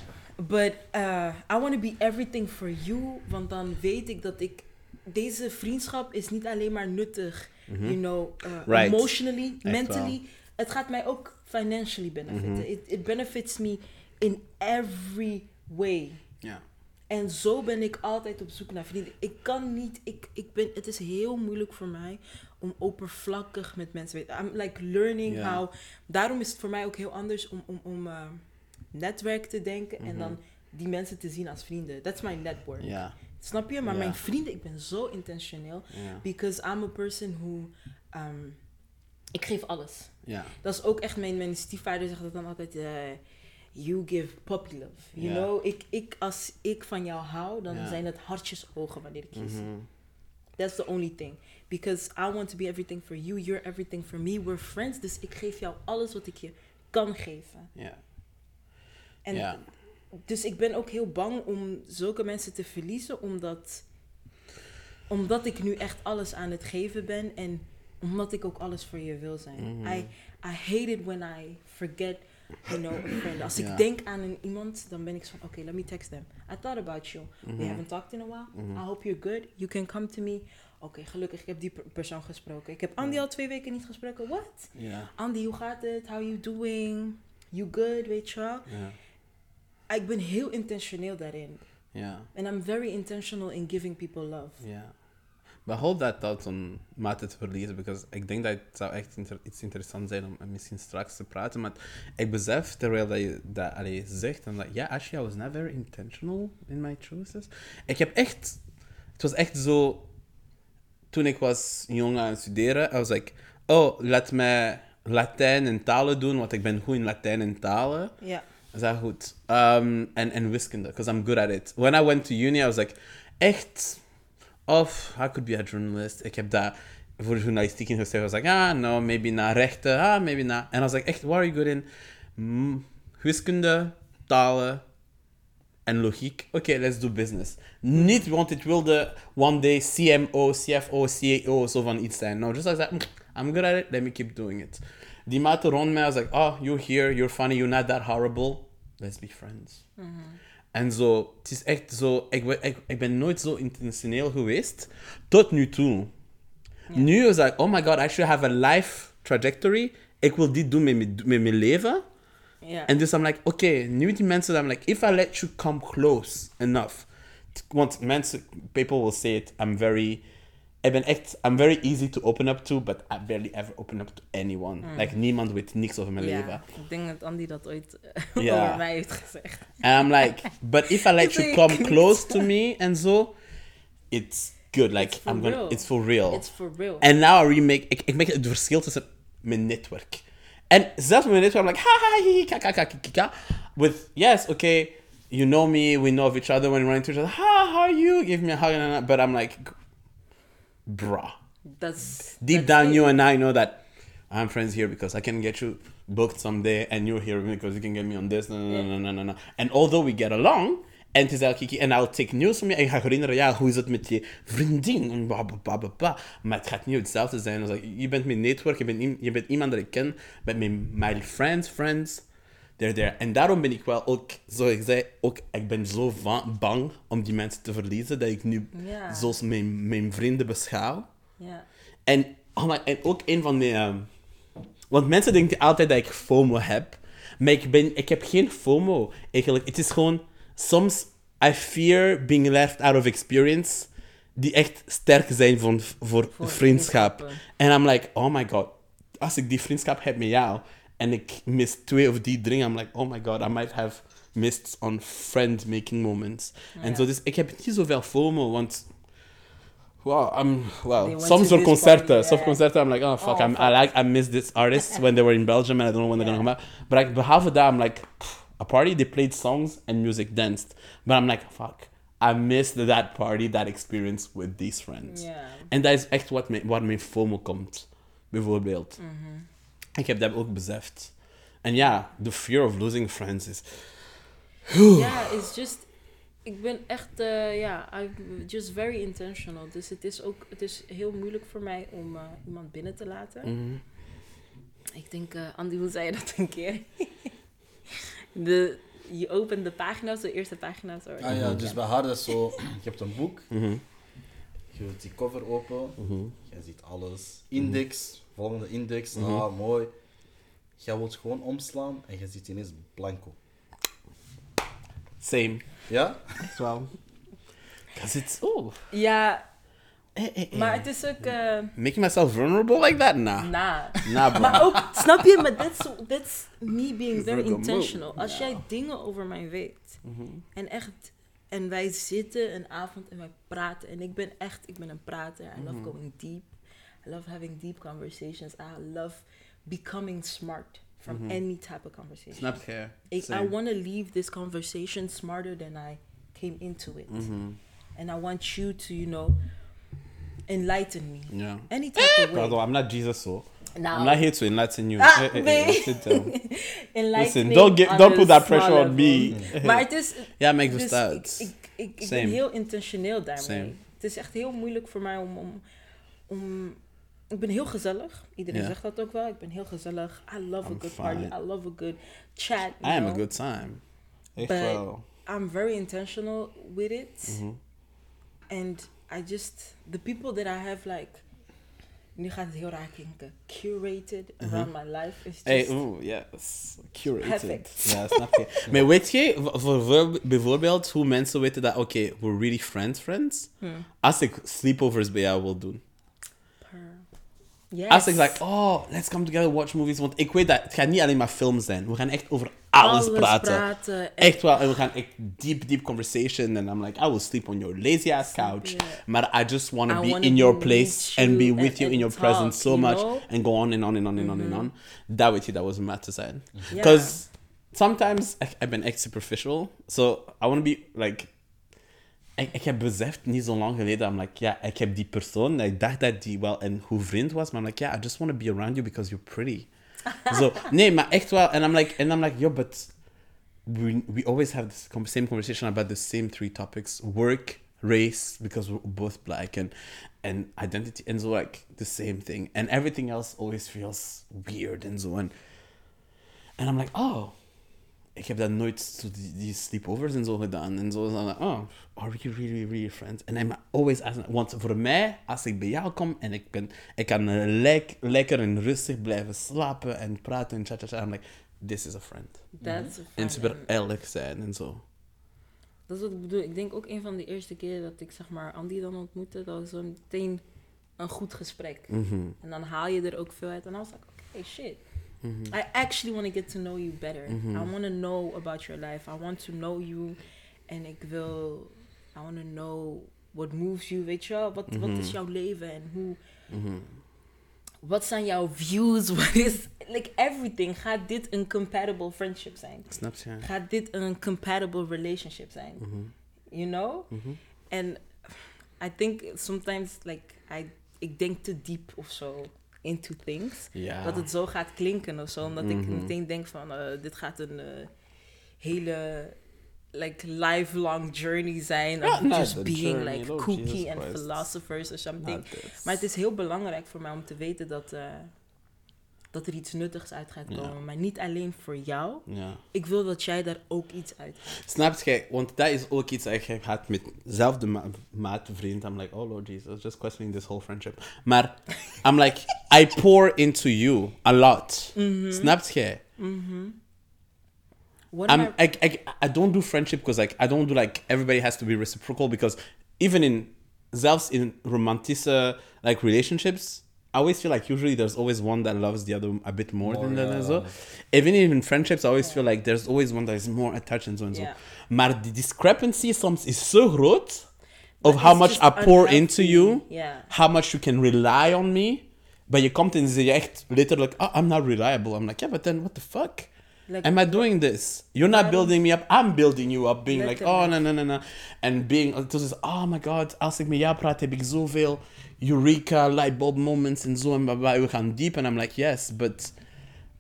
But uh, I want to be everything for you. Want dan weet ik dat ik... Deze vriendschap is niet alleen maar nuttig. You know, uh, Mhm. Right. emotionally, Echt mentally. Het gaat mij ook financially benefiten. Mhm. it, it benefits me in every way. Ja. En zo ben ik altijd op zoek naar vrienden. Ik kan niet, ik, ik ben, het is heel moeilijk voor mij om oppervlakkig met mensen te weten. I'm like learning how. Daarom is het voor mij ook heel anders om, om, om uh, netwerk te denken en dan die mensen te zien als vrienden. That's my network. Mhm. Ja. Snap je? Maar mijn vrienden, ik ben zo intentioneel. Because I'm a person who. um, ik geef alles. Ja. Dat is ook echt mijn, mijn stiefvader zegt dat dan altijd. eh, you give puppy love. You know, ik, ik, als ik van jou hou, dan zijn het hartjes ogen wanneer ik je zie. Mhm. That's the only thing. Because I want to be everything for you. You're everything for me. We're friends. Dus ik geef jou alles wat ik je kan geven. Ja. En dus ik ben ook heel bang om zulke mensen te verliezen, omdat, omdat ik nu echt alles aan het geven ben en omdat ik ook alles voor je wil zijn. Mhm. I, I hate it when I forget, you know, a friend. Als ik denk aan een iemand, dan ben ik zo van, oké, let me text them. I thought about you. Mhm. We haven't talked in a while. I hope you're good. You can come to me. Oké, gelukkig, ik heb die per- persoon gesproken. Ik heb Andy al twee weken niet gesproken. What? Ja. Andy, hoe gaat het? How you doing? You good, weet je wel? Ja. Ik ben heel intentioneel daarin. Ja. And I'm very intentional in giving people love. Ja. Maar hold that thought om Maarten te verliezen, because ik denk dat het zou echt inter- iets interessant zijn om misschien straks te praten. Maar ik besef, terwijl dat je dat allee, zegt, en dat, ja, actually, I was not very intentional in my choices. Ik heb echt, het was echt zo, toen ik was jong aan het studeren, I was like, oh, laat mij Latijn en talen doen, want ik ben goed in Latijn en talen. Ja. Is dat goed? Um, en, en wiskunde, because I'm good at it. When I went to uni, I was like, echt, of I could be a journalist. I kept Ik heb dat voor journalistiek ingeschreven. I was like, ah, no, maybe not rechten, ah, maybe na. En I was like, echt, what are you good in? Mm, wiskunde, talen en logiek. Oké, let's do business. Niet, want ik wilde one day CMO, CFO, CEO, zo van iets zijn. No, just like that, mm, I'm good at it, let me keep doing it. Die maten rond mij, I was like, oh, you're here, you're funny, you're not that horrible. Let's be friends. En zo, het is echt zo, ik, ben- ik, ik ben nooit zo intentioneel geweest, tot nu toe. Nu is like, oh my god, I should have a life trajectory. Ik wil dit doen met, mijn- met mijn leven. Ja. En dus I'm like, oké, nu die mensen, I'm like, if I let you come close enough. Want mensen, people will say it, I'm very, ik ben echt, I'm very easy to open up to, but I barely ever open up to anyone. Like, niemand weet niks over mijn leven. ja. Ik denk dat Andy dat ooit [LAUGHS] Ja. over mij heeft gezegd. And I'm like, but if I let you [LAUGHS] come close to me and so, it's good. Like, It's I'm gonna, real. it's for real. It's for real. And now I remake, ik, ik maak het verschil tussen mijn netwerk. En zelfs met mijn netwerk, I'm like, ha ha, hi, hi, ka, ka, ka, ka, ka, ka. With, yes, okay, you know me, we know of each other when we run into each other. Ha, how are you? Give me a hug, and, but I'm like, bruh. That's, Deep that's down, it. you and I know that I'm friends here because I can get you booked someday, and you're here because you can get me on this. No, no, no, no, no, no. And although we get along, en het is elke keer, en I'll take news from you, en je herinneren, ja, hoe is het met je vriendin? En bla, bla, bla, bla. Maar het gaat niet hetzelfde zijn. Dus like, je bent mijn netwerk, je bent, je bent iemand dat ik ken, met mijn my friends, friends. They're there. En daarom ben ik wel ook, zoals ik zei, ook, ik ben zo bang om die mensen te verliezen, dat ik nu Ja. zoals mijn, mijn vrienden beschouw. Ja. En, oh my- en ook een van de... ehm, want mensen denken altijd dat ik FOMO heb. Maar ik, ben, ik heb geen FOMO. Eigenlijk, het is gewoon... Soms, I fear being left out of experience. Die echt sterk zijn voor, voor, Voor vriendschap. En I'm like, oh my god. Als ik die vriendschap heb met jou... En ik mis twee of die dingen... I'm like, oh my god, I might have missed on friend-making moments. En Ja. zo, dus ik heb niet zoveel FOMO, want... Wow, I'm wow. To for this concerten, yeah. concerten. I'm like, oh fuck, Oh, I'm, I like I miss this artist when they were in Belgium and I don't know when they're gonna Yeah. come out. But like, of that, I'm like, a party they played songs and music danced. But I'm like, fuck, I missed that party, that experience with these friends. Ja. En dat is echt wat mijn, waar mijn FOMO komt, bijvoorbeeld. Mhm. Ik heb dat ook beseft. En ja, the fear of losing friends is... Ja, it's just. Ik ben echt, eh, ja, I'm just very intentional. Dus het is ook, het is heel moeilijk voor mij om eh, iemand binnen te laten. Mhm. Ik denk, eh Andy, hoe zei je dat een keer? [LAUGHS] de, je opent de pagina's, de eerste pagina's. Hoor. Ah ja, dus bij haar is zo, je hebt een boek, Mhm. Je doet die cover open, Mhm. je ziet alles. Index, volgende index, Mhm. ah mooi. Jij wilt gewoon omslaan en je ziet ineens blanco. Same. Ja? Echt wel. Because it's... Oh. Ja, Eh, eh, eh. maar het is ook, eh Making myself vulnerable like that? Nah. na. Nah, bro. Maar ook, snap je, maar that's, that's me being very intentional. Als jij dingen over mij weet Mhm. en echt, en wij zitten een avond en wij praten en ik ben echt, ik ben een prater. I Mhm. love going deep. I love having deep conversations. I love becoming smart from any type of conversation. Mhm. Snap je? Ik, I want to leave this conversation smarter than I came into it. Mhm. And I want you to, you know, enlighten me. Yeah. Any type of way. Although I'm not Jesus, so Now, I'm not here to enlighten you. Ah, Eh, eh, eh, sit [LAUGHS] down. Listen, don't get, on don't put that pressure on me. [LAUGHS] [LAUGHS] Maar het is... Ja, maar ik dus ik, het. ik, ik, ik Same. ben heel intentioneel daarmee. Same. Het is echt heel moeilijk voor mij om... om, om ik ben heel gezellig. Iedereen zegt dat ook wel. Ik ben heel gezellig. I love I'm a good fine. party. I love a good chat. I am a good time. Echt But- wel. I'm very intentional with it. Mhm. And I just... The people that I have like... Nu gaat het heel raar klinken. Curated around my life. Is just... Mhm. Hey, oeh, yes. Curated. Perfect. Ja, snap je. [LAUGHS] maar weet je, voor, voor- bijvoorbeeld hoe mensen weten dat, oké, we're really friends, friends. Hmm. Als ik sleepovers bij jou wil doen. Yes. Als ik like, oh, let's come together, watch movies. Want ik weet dat het gaat niet alleen maar films zijn. We gaan echt over alles, praten. praten. En- Echt wel. En we gaan echt deep, deep conversation. And I'm like, I will sleep on your lazy ass couch. je? But I just want to be in your place with and be with and- you in your presence so you much. know? Mm-hmm. And go on and on and on and on and on. Dat weet je, dat was maat te zijn. Because sometimes I've been echt superficial. So I want to be like. Ik, ik heb beseft niet zo lang geleden, I'm like, ja, ik heb die persoon, ik dacht dat die wel een goed vriend was, maar I'm like, yeah, I just want to be around you because you're pretty. Zo, nee, maar echt wel, and I'm like, and I'm like, yo, but we, we always have this com- same conversation about the same three topics: work, race, because we're both black, and and identity, and so like the same thing, and everything else always feels weird and so on. And I'm like, oh, ik heb dat nooit zo die, die sleepovers en zo gedaan. En zo is dan oh, are we really, really friends? And I'm always asking, want voor mij, als ik bij jou kom en ik ben, ik kan eh, lek, lekker en rustig blijven slapen en praten en chat, chat, chat, I'm like, this is a friend. That's a En ze fun- willen eerlijk zijn en zo. Dat is wat ik bedoel. Ik denk ook een van de eerste keren dat ik zeg maar Andy dan ontmoette, dat was zo meteen een goed gesprek. Mhm. En dan haal je er ook veel uit. En I was like, okay, shit. Mhm. I actually want to get to know you better. I want to know about your life. I want to know you. En ik wil, I want to know what moves you, weet je wel? Wat, wat is jouw leven en hoe, Mhm. wat zijn jouw views? [LAUGHS] What is, like everything. Gaat dit een compatible friendship zijn? Snap je? Gaat dit een compatible relationship zijn? Mhm. You know? Mhm. And I think sometimes, like, I, ik denk te diep of zo into things. Ja. Dat het zo gaat klinken of zo. Omdat ik Mhm. meteen denk van, eh, dit gaat een eh, hele, like, lifelong journey zijn. Of Ja, just the being, like, kooky Jesus and philosophers or something. Maar het is heel belangrijk voor mij om te weten dat, eh, dat er iets nuttigs uit gaat Ja. komen. Maar niet alleen voor jou. Ja. Ik wil dat jij daar ook iets uit haalt. Snap je? Want dat is ook iets dat heb gehad met zelfde ma maat vriend. I'm like, oh Lord Jesus, just questioning this whole friendship. Maar I'm like, I pour into you a lot. Snap je? What am I'm, I- I, I, I don't do friendship because like I don't do like everybody has to be reciprocal because even in zelfs in romantische like relationships I always feel like usually there's always one that loves the other a bit more, More, than the yeah. other so even in friendships I always feel like there's always one that is more attached and so and so maar die discrepancy soms is so groot of how much I pour unhealthy. into you, Yeah. how much you can rely on me. But komt en zeg je echt letterlijk, oh, I'm not reliable. I'm like, yeah, but then what the fuck? Like, Am I doing this? You're not building me up. I'm building you up. Being like, oh, no, no, no, no. And being, dus is, oh my god, als ik met jou praat, heb ik zoveel eureka, lightbulb moments en zo. En bla, bla. we gaan diep. En I'm like, yes, but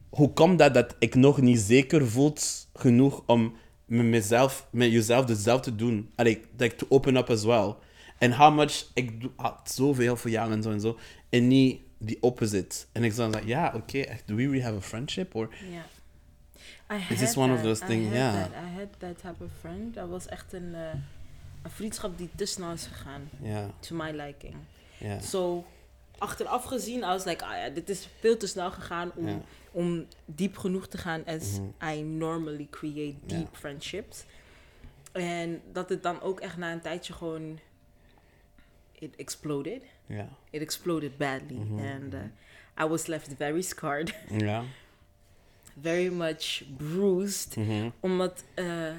hoe komt dat dat ik nog niet zeker voelt genoeg om met mezelf, met jezelf dezelfde te doen? Like, like to open up as well. And how much ik doe had zoveel voor jou en zo en zo. En niet the opposite. En ik zou zeggen, ja, oké, echt, do we really have a friendship? Or, Yeah. I Is this one of those I things? had Yeah. that. I had that type of friend. Dat was echt een, eh, een vriendschap die te snel is gegaan. To my liking. Ja. So, achteraf gezien, was like, ah ja, dit is veel te snel gegaan om. Mhm. om diep genoeg te gaan as I normally create deep friendships. En dat het dan ook echt na een tijdje gewoon, it exploded. Ja, It exploded badly. Mhm. And uh, I was left very scarred, [LAUGHS] very much bruised. Mhm. Omdat uh,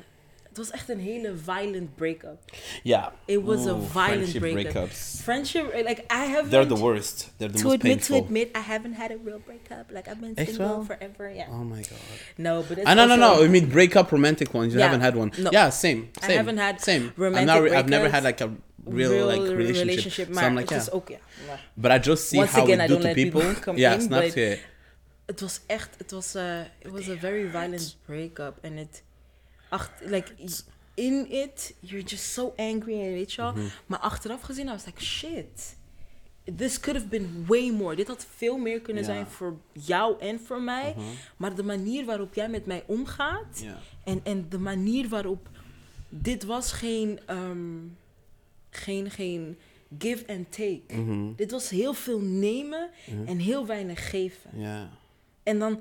het was echt een hele violent breakup. Ja. It was a violent friendship breakup. breakups. Friendship, like I haven't... They're the worst. They're the to most admit, painful. to admit, I haven't had a real breakup. Like I've been Echt single wel? forever. Yeah. Oh my god. No, but it's Ah, no, no, no. I mean breakup romantic ones. You Yeah, haven't had one. no. Yeah, same. I Same. haven't had same. I've, romantic not I've never had like a real, like relationship. so I'm like, yeah. is maar But I just see Once how again, we I do to people people. come [LAUGHS] yeah, in, snap but- je? Het was echt, het was, uh, it was a very violent breakup. En het, acht, like, in it, you're just so angry en weet je wel. Mhm. Maar achteraf gezien, I was like, shit. This could have been way more. Dit had veel meer kunnen zijn voor jou en voor mij. Mhm. Maar de manier waarop jij met mij omgaat... En, en de manier waarop... Dit was geen... ehm, geen, geen give and take. Mhm. Dit was heel veel nemen en heel weinig geven. Ja. En dan...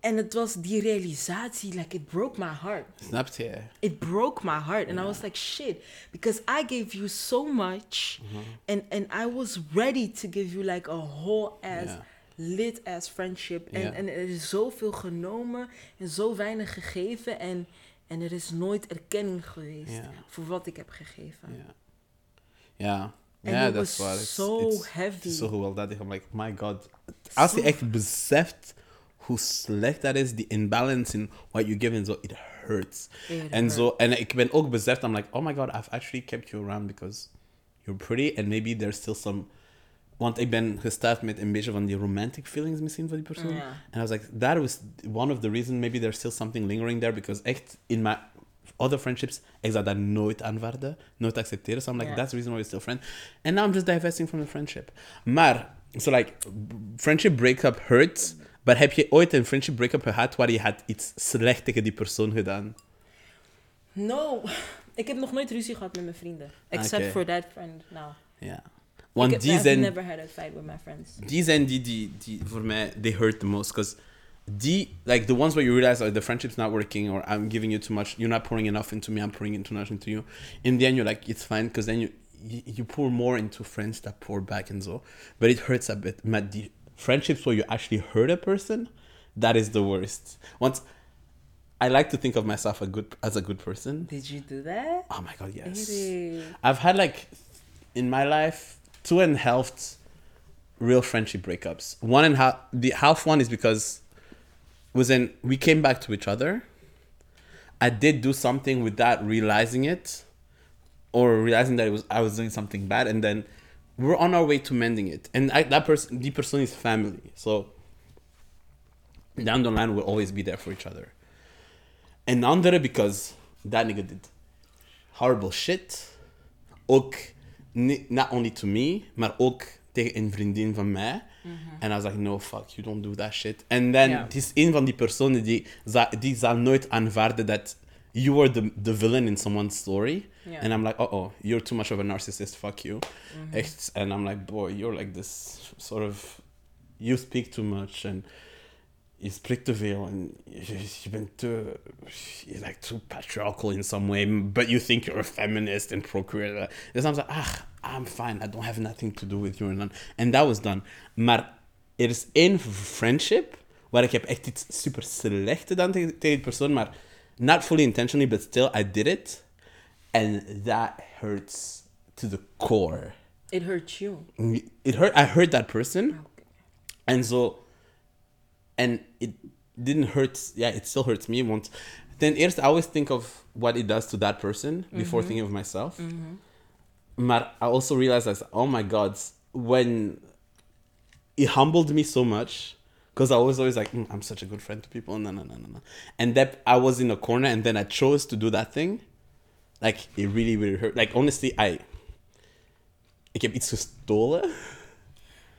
En het was die realisatie, like, it broke my heart. Snap je? It broke my heart. And I was like, shit. Because I gave you so much. And, and I was ready to give you, like, a whole ass, lit ass friendship. En, en er is zoveel genomen en zo weinig gegeven. En, en er is nooit erkenning geweest voor wat ik heb gegeven. Ja. Ja. Dat is waar. It's- so it's- heavy. Zo gewelddadig. I'm like, my god. Als je echt beseft hoe slecht dat is, die imbalance in what you give en zo, it hurts. It En zo, en ik ben ook beseft, I'm like, oh my god, I've actually kept you around because you're pretty and maybe there's still some... Want ik ben gestart met een beetje van die romantic feelings misschien voor die persoon. Ja. And I was like, that was one of the reasons maybe there's still something lingering there because echt in my other friendships, ik zou dat nooit aanvaarden, nooit accepteren. So I'm like, Ja. that's the reason why we're still friends. And now I'm just divesting from the friendship. Maar, so like, friendship breakup hurts, but heb je ooit een friendship breakup gehad waar je had iets slecht tegen die persoon gedaan? No, ik heb nog nooit ruzie gehad met mijn vrienden. Except Oké. for that friend now. Ja. Want heb, die I've zijn... never had a fight with my friends. die zijn die, die, die voor mij, they hurt the most. Because die, like the ones where you realize like, the friendship's not working or I'm giving you too much, you're not pouring enough into me, I'm pouring in too much into you. In the end, you're like, it's fine, because then you, you, you pour more into friends that pour back and so. But it hurts a bit. Maar die friendships where you actually hurt a person, that is the worst. Once I like to think of myself a good, as a good person. Did you do that? Oh my god, yes. I've had like in my life two and a half real friendship breakups. One and half the half one is because was in we came back to each other. I did do something without realizing it or realizing that it was I was doing something bad and then we're on our way to mending it. And I, that person the person is family. So down the line we'll always be there for each other. And andere because that nigga did horrible shit. Ook, not only to me, maar ook tegen een vriendin van mij. Mm-hmm. And I was like, no, fuck, you don't do that shit. En dan, Ja. het is een van die personen die, die zal nooit aanvaarden dat you were the, the villain in someone's story. Ja. And I'm like, uh-oh, you're too much of a narcissist, fuck you. Echt, and I'm like, boy, you're like this sort of, you speak too much and you split the veil and je been too you're like too patriarchal in some way, but you think you're a feminist and procreate. Dus I'm like, ah, I'm fine, I don't have nothing to do with you. And, and that was done. Maar er is één friendship waar ik heb echt iets super slecht gedaan tegen, tegen die persoon, maar not fully intentionally, but still I did it. And that hurts to the core. It hurts you. It hurt. I hurt that person, and so, and it didn't hurt. Yeah, it still hurts me. Once, then eerst I always think of what it does to that person before mm-hmm. thinking of myself. Mm-hmm. But I also realized that oh my god, when it humbled me so much because I was always like, "Mm, I'm such a good friend to people. No, no, no, no, no. And that I was in a corner and then I chose to do that thing. Like, it really, really hurt. Like, honestly, I. Ik heb iets gestolen.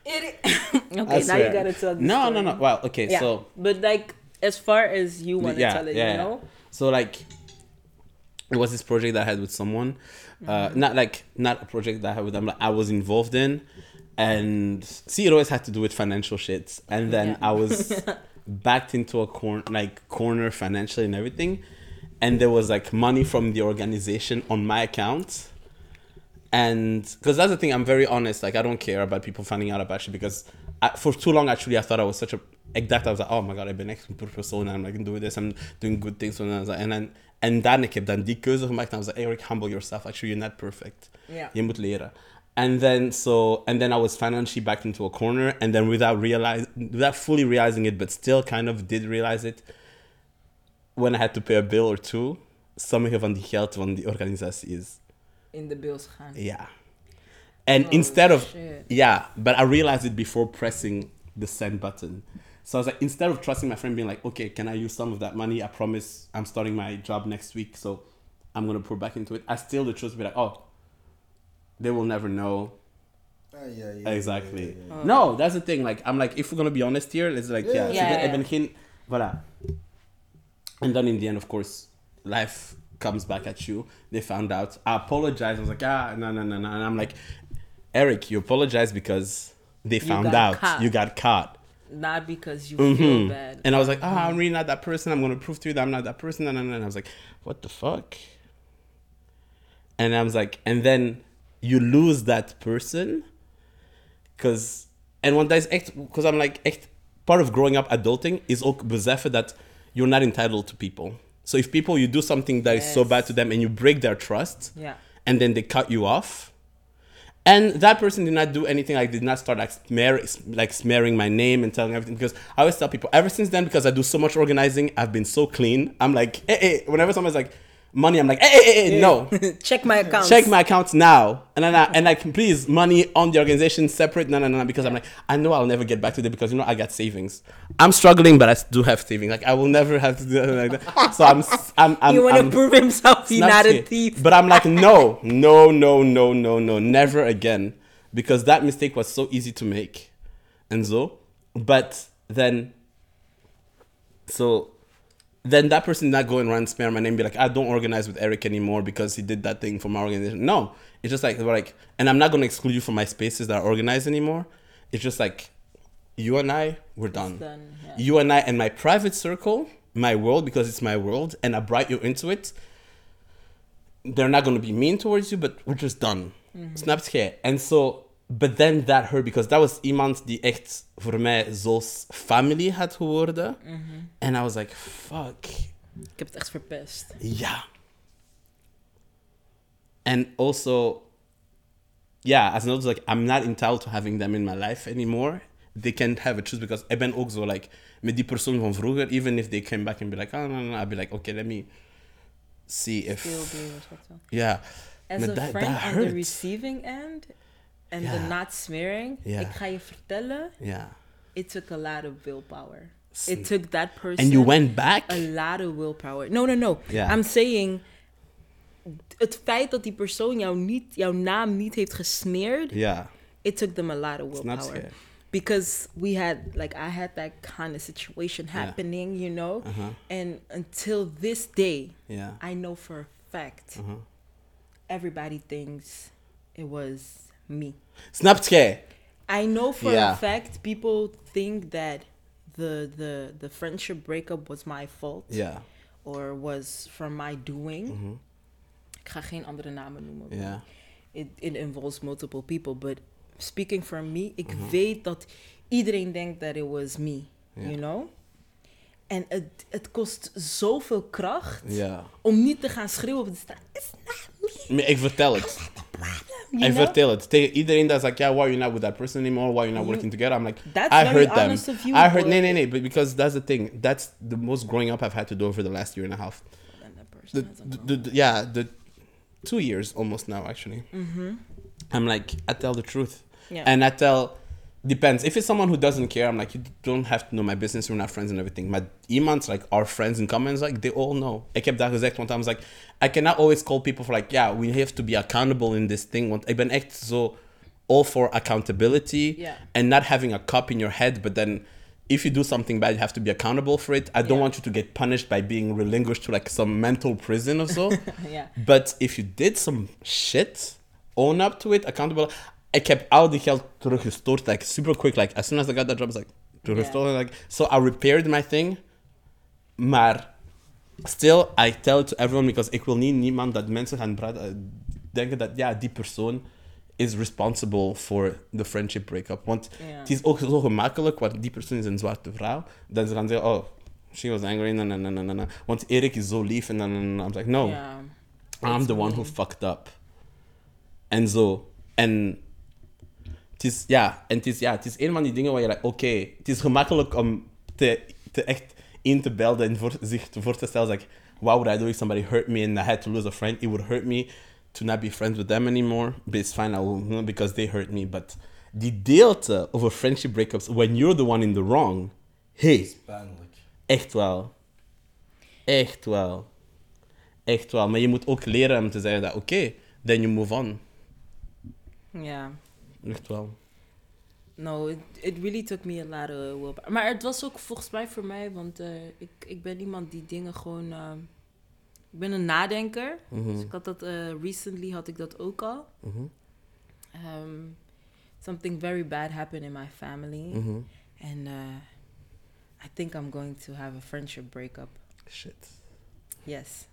It [LAUGHS] okay, now you gotta tell the No, story. no, no. Well, okay, Yeah, so. but like as far as you want to yeah, tell it, yeah, you yeah. know. So, like, it was this project that I had with someone. Mm-hmm. Uh, not like, not a project that I had with them, like, I was involved in. And see, it always had to do with financial shit. And then Yeah. I was [LAUGHS] backed into a corner, like, corner financially and everything. And there was like money from the organization on my account. And because that's the thing, I'm very honest. Like, I don't care about people finding out about shit because I, for too long, actually, I thought I was such a. Exact, I was like, oh my god, ik ben echt een goede persoon. I'm like doing this, I'm doing good things. And, I was like, and then, en dan, ik heb dan die keuze gemaakt. En I was like, Eric, humble yourself. Actually, you're not perfect. Yeah. Je moet leren. And then, so, and then I was financially backed into a corner. And then without realize, without fully realizing it, but still kind of did realize it, when I had to pay a bill or two, sommige van die geld van die organisatie is In the bills gaan. yeah. And Oh, instead of shit. yeah, but I realized it before pressing the send button. So I was like, instead of trusting my friend, being like, okay, can I use some of that money? I promise I'm starting my job next week, so I'm gonna pour back into it. I still the trust be like, oh, they will never know Ah, ja, ja, exactly. ja, ja, ja. No, that's the thing. Like, I'm like, if we're gonna be honest here, it's like, yeah, Yeah. so Yeah, yeah. geen, voilà. And then in the end, of course, life comes back at you. They found out. I apologize. I was like, ah, no, no, no, no. And I'm like, Eric, you apologize because they found got out. caught. You got caught. Not because you feel Mhm. bad. And I was like, ah, I'm really not that person. I'm gonna prove to you that I'm not that person. And, and, and I was like, what the fuck? And I was like, and then you lose that person, cause and one is echt, cause I'm like echt part of growing up adulting is ook beseffen that you're not entitled to people. So if people you do something that is so bad to them and you break their trust, Yeah. and then they cut you off. And that person did not do anything. Like did not start like smear, like smearing my name and telling everything. Because I always tell people ever since then, because I do so much organizing, I've been so clean. I'm like, hey, hey. Whenever someone's like money, I'm like, hey, hey, hey, hey, no. [LAUGHS] Check my account. Check my accounts now, and then I, and like please money on the organization separate. No, no, no, no, because I'm like I know I'll never get back to them because you know I got savings. I'm struggling, but I do have savings. Like I will never have to do anything like that. [LAUGHS] So I'm I'm, I'm, You want to prove himself he's not a thief. But I'm like, no, no, no, no, no, no, never again. Because that mistake was so easy to make. And so, but then, so, then that person not go and run smear my name be like, I don't organize with Eric anymore because he did that thing for my organization. No, it's just like, we're like, and I'm not going to exclude you from my spaces that are organized anymore. It's just like, you and I, we're done. done, yeah. You and I, and my private circle, my world, because it's my world, and I brought you into it they're not going to be mean towards you, but we're just done. Mm-hmm. Snap je? And so, but then that hurt because that was iemand die echt voor mij zoals family had geworden. And I was like, fuck, Ik heb het echt verpest. ja. And also, yeah, as an adult, like, I'm not entitled to having them in my life anymore. They can't have a choice because ik ben ook zo, like, met die persoon van vroeger, even if they came back and be like, oh, no, no, no, I'd be like, okay, let me see if, respectful. yeah. As Maar a friend on the receiving end and the not smearing, ik ga je vertellen, Yeah. it took a lot of willpower. It took that person And you went back? a lot of willpower. No, no, no. I'm saying het feit dat die persoon jou niet, jouw naam niet heeft gesmeerd, Yeah. it took them a lot of willpower. Because we had like I had that kind of situation happening, you know, Uh-huh. and until this day, Yeah. I know for a fact Uh-huh. everybody thinks it was me. Snap je? I know for Yeah. a fact people think that the the the friendship breakup was my fault Yeah. or was from my doing. Mhm. Ik ga geen andere namen noemen. Yeah. It, it involves multiple people, but speaking for me, ik Mhm. weet dat iedereen denkt dat it was me, you know? En het, het kost zoveel kracht Yeah. om niet te gaan schreeuwen op de straat. It's not me. Maar ik vertel het. You En know? vertel. Tegen iedereen dat is like, yeah, why are you not with that person anymore? Why are you not working together? I'm like, That's I heard them. of you, I heard, nee, nee, nee, but because that's the thing. That's the most growing up I've had to do over the last year and a half. And that person The, the, the, yeah, the two years almost now, actually. Mm-hmm. I'm like, I tell the truth. Yeah. And I tell, depends. If it's someone who doesn't care, I'm like, you don't have to know my business. We're not friends and everything. Maar iemand, like our friends in comments, like they all know. Ik heb dat gezegd, want I was like, I cannot always call people for like, yeah, we have to be accountable in this thing. Want ik ben echt so all for accountability Yeah. and not having a cup in your head, but then. If you do something bad, you have to be accountable for it. I don't Yeah. want you to get punished by being relinquished to like some mental prison or so. [LAUGHS] Yeah. But if you did some shit, own up to it, accountable. Ik heb al die geld teruggestort, like super quick. Like as soon as I got that job, I was like teruggestoren. Like so, I repaired my thing. Maar still, I tell it to everyone because ik wil niet niemand dat mensen gaan praten, denken dat ja die persoon is responsible for the friendship breakup. Want Ja. het is ook zo gemakkelijk, want die persoon is een zwarte vrouw, dat ze gaan zeggen, oh, she was angry, na na na na na. Want Erik is zo lief en dan, I'm like, no. Yeah. I'm That's the one who fucked up. En zo. En het is, ja, en het is, ja, het is een van die dingen waar je like, oké, het is gemakkelijk om te, te echt in te belden en voor, zich te voor te stellen, like, what would I do if somebody hurt me and I had to lose a friend? It would hurt me to not be friends with them anymore. But it's fine, I will, because they hurt me. But die deelte over friendship breakups, when you're the one in the wrong, hey, Pijnlijk. Echt wel. Echt wel. Echt wel. Maar je moet ook leren om te zeggen dat, oké, then you move on. Yeah. Echt wel. No, it, it really took me a lot of willpower. Maar het was ook volgens mij voor mij, want eh, ik, ik ben iemand die dingen gewoon... eh, ik ben een nadenker. Mhm. Dus ik had dat... eh, recently had ik dat ook al. Mhm. Um, something very bad happened in my family. Mhm. And uh, I think I'm going to have a friendship breakup. Shit. Yes.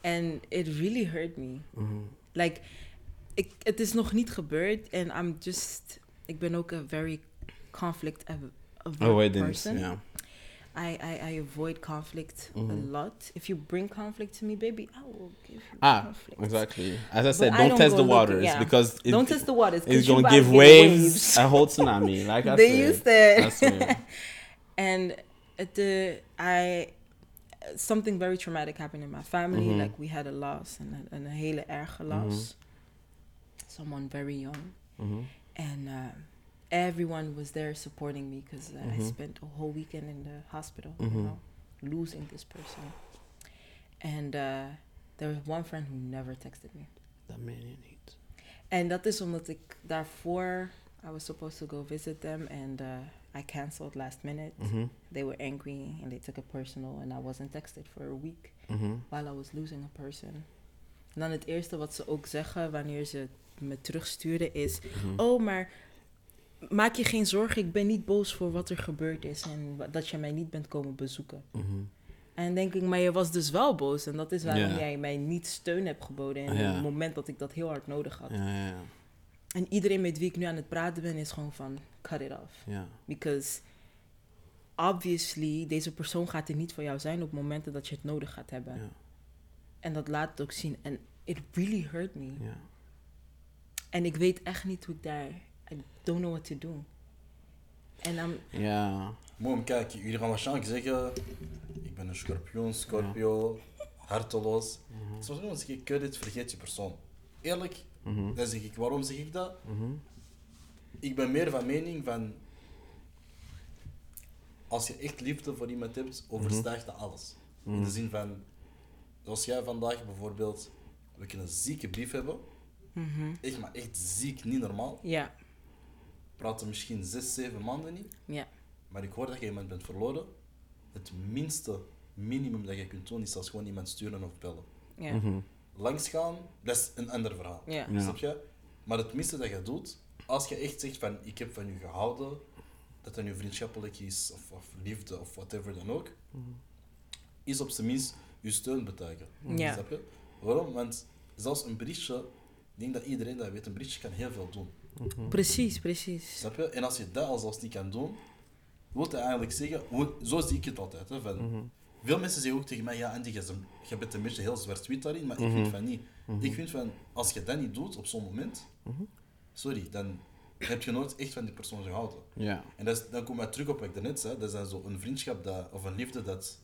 And it really hurt me. Mhm. Like, ik, het is nog niet gebeurd. En I'm just... Ik ben ook a very conflict av- avert Avoidance, person. ja. I, I, I avoid conflict Mhm. a lot. If you bring conflict to me, baby, I will give you Ah, conflict. exactly. As I said, I don't test the waters yeah. because it, Don't test the waters. it's gonna give get waves, a whole tsunami. Like [LAUGHS] I they said. used to. I swear. [LAUGHS] and the I something very traumatic happened in my family. Mhm. Like we had a loss and a, and a hele erge loss. Someone very young, Mhm. and uh, everyone was there supporting me because uh, I Mhm. spent a whole weekend in the hospital, Mhm. you know, losing this person. And uh, there was one friend who never texted me. Dat meen je niet. En dat is omdat ik daarvoor, I was supposed to go visit them and uh, I canceled last minute. Mhm. They were angry and they took it personal and I wasn't texted for a week Mhm. while I was losing a person. En dan het eerste wat ze ook zeggen wanneer ze me terugsturen is: Mhm. Oh, maar maak je geen zorgen, ik ben niet boos voor wat er gebeurd is en dat je mij niet bent komen bezoeken. Mhm. En denk ik, maar je was dus wel boos en dat is waarom jij mij niet steun hebt geboden in het moment dat ik dat heel hard nodig had. En iedereen met wie ik nu aan het praten ben is gewoon van cut it off. Ja. Because obviously, deze persoon gaat er niet voor jou zijn op momenten dat je het nodig gaat hebben. Ja. En dat laat het ook zien. En it really hurt me. En ik weet echt niet hoe ik daar... I don't know what to do. En dan... Ja. Moom, kijk, jullie gaan waarschijnlijk zeggen, ik ben een schorpioen, Scorpio, harteloos. Mhm. Soms dan zeg ik, cut it, vergeet je persoon. Eerlijk, Mhm. dan zeg ik, waarom zeg ik dat? Mhm. Ik ben meer van mening van, als je echt liefde voor iemand hebt, overstijgt dat alles. In de zin van, zoals jij vandaag bijvoorbeeld, we kunnen een zieke brief hebben. Echt, maar echt ziek, niet normaal. Ja, Praten misschien zes, zeven maanden niet. ja, Maar ik hoor dat je iemand bent verloren. Het minste minimum dat je kunt doen, is zelfs gewoon iemand sturen of bellen. ja. Mhm. Langsgaan, dat is een ander verhaal. Ja. Ja. Snap je? Maar het minste dat je doet, als je echt zegt van ik heb van u gehouden, dat het nu vriendschappelijk is, of, of liefde, of whatever dan ook, is op zijn minst je steun betuigen. Ja. Snap je? Waarom? Want zelfs een berichtje, ik denk dat iedereen dat weet, een berichtje kan heel veel doen. Precies, precies. Snap je? En als je dat al zelfs niet kan doen, wil dat eigenlijk zeggen, zo zie ik het altijd. Hè, van, veel mensen zeggen ook tegen mij, ja Andy, je bent een- je beetje heel zwart-wit daarin, maar Mhm. ik vind van niet. Ik vind van, als je dat niet doet op zo'n moment, Mhm. sorry, dan heb je nooit echt van die persoon gehouden. Ja. En dat is, dan komen we terug op wat ik daarnet zei, dat is dan zo een vriendschap dat, of een liefde dat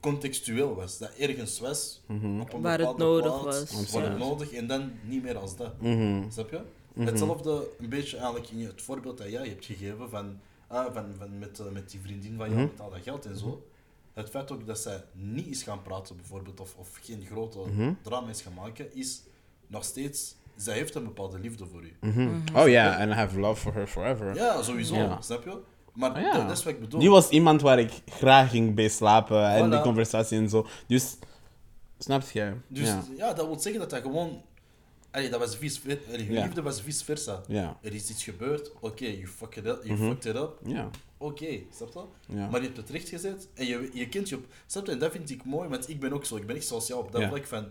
contextueel was, dat ergens was, op een Waar het bepaalde nodig plaats, was. waar het nodig en dan niet meer als dat. Mhm. Snap je? Hetzelfde een beetje eigenlijk in het voorbeeld dat jij hebt gegeven van, ah, van, van met, eh, met die vriendin van jou, met al dat geld en zo. Het feit ook dat zij niet is gaan praten bijvoorbeeld, of, of geen grote drama is gaan maken, is nog steeds, zij heeft een bepaalde liefde voor u. Oh ja, and I have love for her forever. Ja, sowieso, Ja. snap je? Maar Ah, ja. dat, is wat ik bedoel. Die was iemand waar ik graag ging bij slapen en die conversatie en zo. Dus, snap je? Dus ja. ja. dat wil zeggen dat dat gewoon... Allee, dat was vice. Allee, Ja. liefde was vice versa. Er is iets gebeurd, oké, you, fuck it up, you fucked it up, Ja. oké, snap je? Ja. Maar je hebt het recht gezet en je, je kent je op... Snap je? En dat vind ik mooi, want ik ben ook zo. Ik ben echt jou op dat vlak van...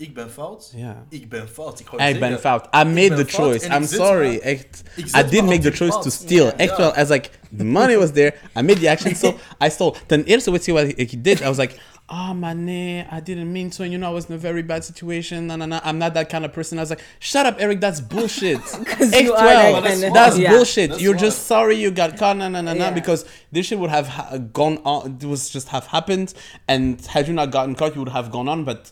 Ik ben fout, Ja. ik ben fout. Ik, ga je Ik ben fout. I made the choice. I'm sorry. me- Echt. ik I zet me did make the die choice to steal. Ja. Echt wel. As like, the money was there. I made the action. So I stole. Ten eerste, weet je wat ik did? I was like, oh man, nee, I didn't mean to. And you know, I was in a very bad situation. Nah, nah, nah. I'm not that kind of person. I was like, shut up, Eric. That's bullshit. [LAUGHS] Echt you wel. that kind That's Yeah. bullshit. That's You're why. just sorry you got caught. Nah, nah, nah, nah. Yeah. Because this shit would have gone on. It was just have happened. And had you not gotten caught, you would have gone on. But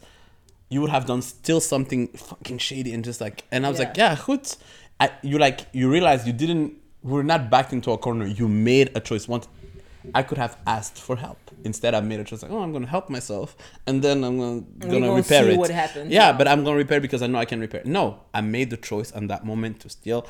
you would have done still something fucking shady and just like and I was Yeah. like, yeah. I, you like you realize you didn't we're not backed into a corner. You made a choice. Once I could have asked for help. Instead I made a choice like, oh I'm gonna help myself and then I'm gonna, gonna gonna repair see it. what happens, Yeah, yeah. but I'm gonna repair because I know I can repair. No, I made the choice on that moment to steal.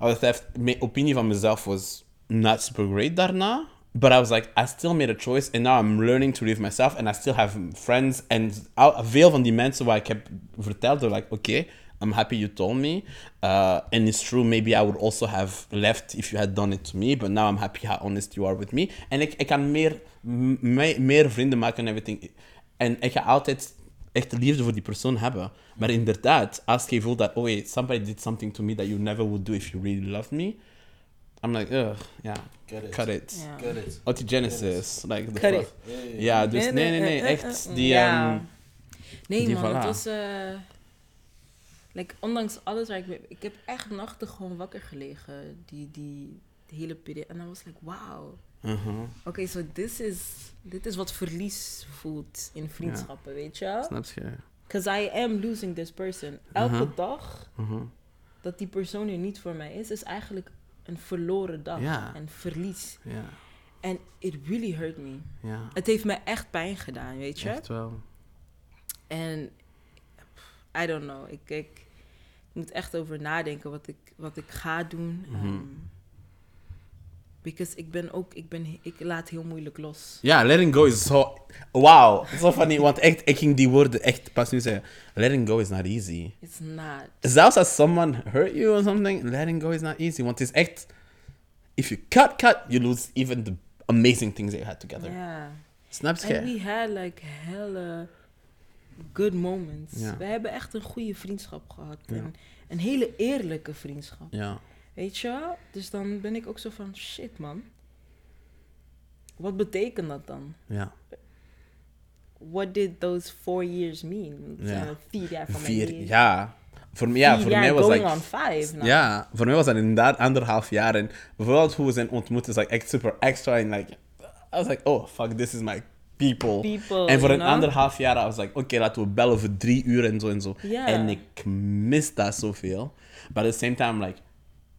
Was theft my opinion van mezelf was not super great daarna. But I was like, I still made a choice and now I'm learning to live myself and I still have friends and veel van die mensen waar ik heb verteld, they're like, okay, I'm happy you told me. Uh, and it's true, maybe I would also have left if you had done it to me, but now I'm happy how honest you are with me. En ik, ik kan meer, me- meer vrienden maken en everything. En ik ga altijd echt liefde voor die persoon hebben. Maar inderdaad, als je voelt dat, oh wait, somebody did something to me that you never would do if you really loved me. I'm like, ugh, yeah, Cut it. cut it. Ja. Get it. Anti-Genesis, like the Cut. Ja, dus nee, nee, nee, eh, echt. eh, Die, ja. ehm, Nee, die man, voilà. het was. eh like, ondanks alles waar ik mee. Ik heb echt nachten gewoon wakker gelegen. Die, die, die hele periode. En dan was like, wauw. uh-huh. Oké, so this is. Dit is wat verlies voelt in vriendschappen, weet je? Snap je? Because I am losing this person. Elke Mhm. dag Uh-huh. dat die persoon er niet voor mij is, is eigenlijk een verloren dag. Ja. Een verlies. Ja, En it really hurt me. ja. Het heeft me echt pijn gedaan, weet je? Echt wel. En I don't know. Ik, ik moet echt over nadenken wat ik, wat ik ga doen. Mhm. ehm, because ik ben ook, ik, ben, ik laat heel moeilijk los. Ja, letting go is zo... Wauw, zo funny. Want echt, ik ging die woorden echt pas nu zeggen. Letting go is not easy. It's not. Zelfs als someone hurt you or something, letting go is not easy. Want het is echt... If you cut, cut, you lose even the amazing things that you had together. Ja. Snap je? we had like helle good moments. We hebben echt een goede vriendschap gehad. En een hele eerlijke vriendschap. Ja. Weet je? Dus dan ben ik ook zo van, shit man. Wat betekent dat dan? Ja. What did those four years mean? Ja. vier jaar van Vier, leven. ja. Voor, mij- ja, Vier voor jaar mij was going like... on five. Nou. Ja, voor mij was dat inderdaad anderhalf jaar. En bijvoorbeeld hoe we zijn ontmoet is like echt super extra. En like, I was like, oh fuck, this is my people. People, en voor een know? anderhalf jaar, I was like, oké, laten we bellen voor drie uur en zo en zo. En ik mis dat zoveel. But at the same time, like,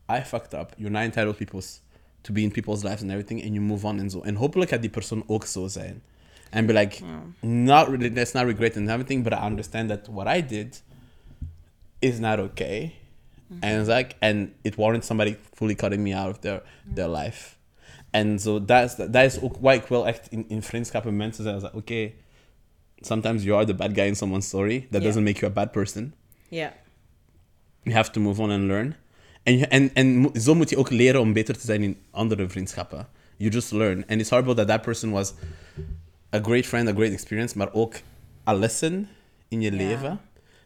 I fucked up. You're not entitled people's, to be in people's lives and everything. And you move on and so and hopelijk gaat die persoon ook zo zijn. And be like, not really, let's not regret and everything, but I understand that what I did is not okay. Mm-hmm. And it's like, and it warrants somebody fully cutting me out of their, mm-hmm. their life. En zo, that's dat is wat ik wil echt in, in vriendschappen mensen zeggen. Oké, okay, sometimes you are the bad guy in someone's story. That Ja. doesn't make you a bad person. Yeah. You have to move on and learn. En, je- en, en zo moet je ook leren om beter te zijn in andere vriendschappen. You just learn. And it's horrible that that person was a great friend, a great experience, maar ook a lesson in je leven.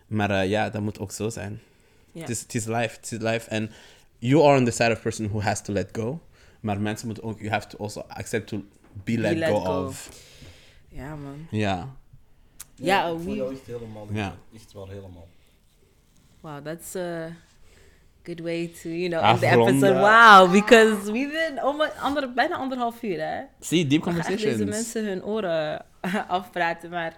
Maar eh, ja, dat moet ook zo zijn. Ja. Het is, het is life, het is life. And you are on the side of person who has to let go. Maar mensen moeten ook, you have to also accept to be let, let go, go. of. Ja, man. Ja. Ja, ik voel wie- jou echt helemaal. Ja. Echt wel helemaal. Wow, that's a good way to, you know, end the episode. Wow, because we've been almost ander, bijna anderhalf uur, hè? See, deep echt deze conversations. mensen hun oren [LAUGHS] afpraten, maar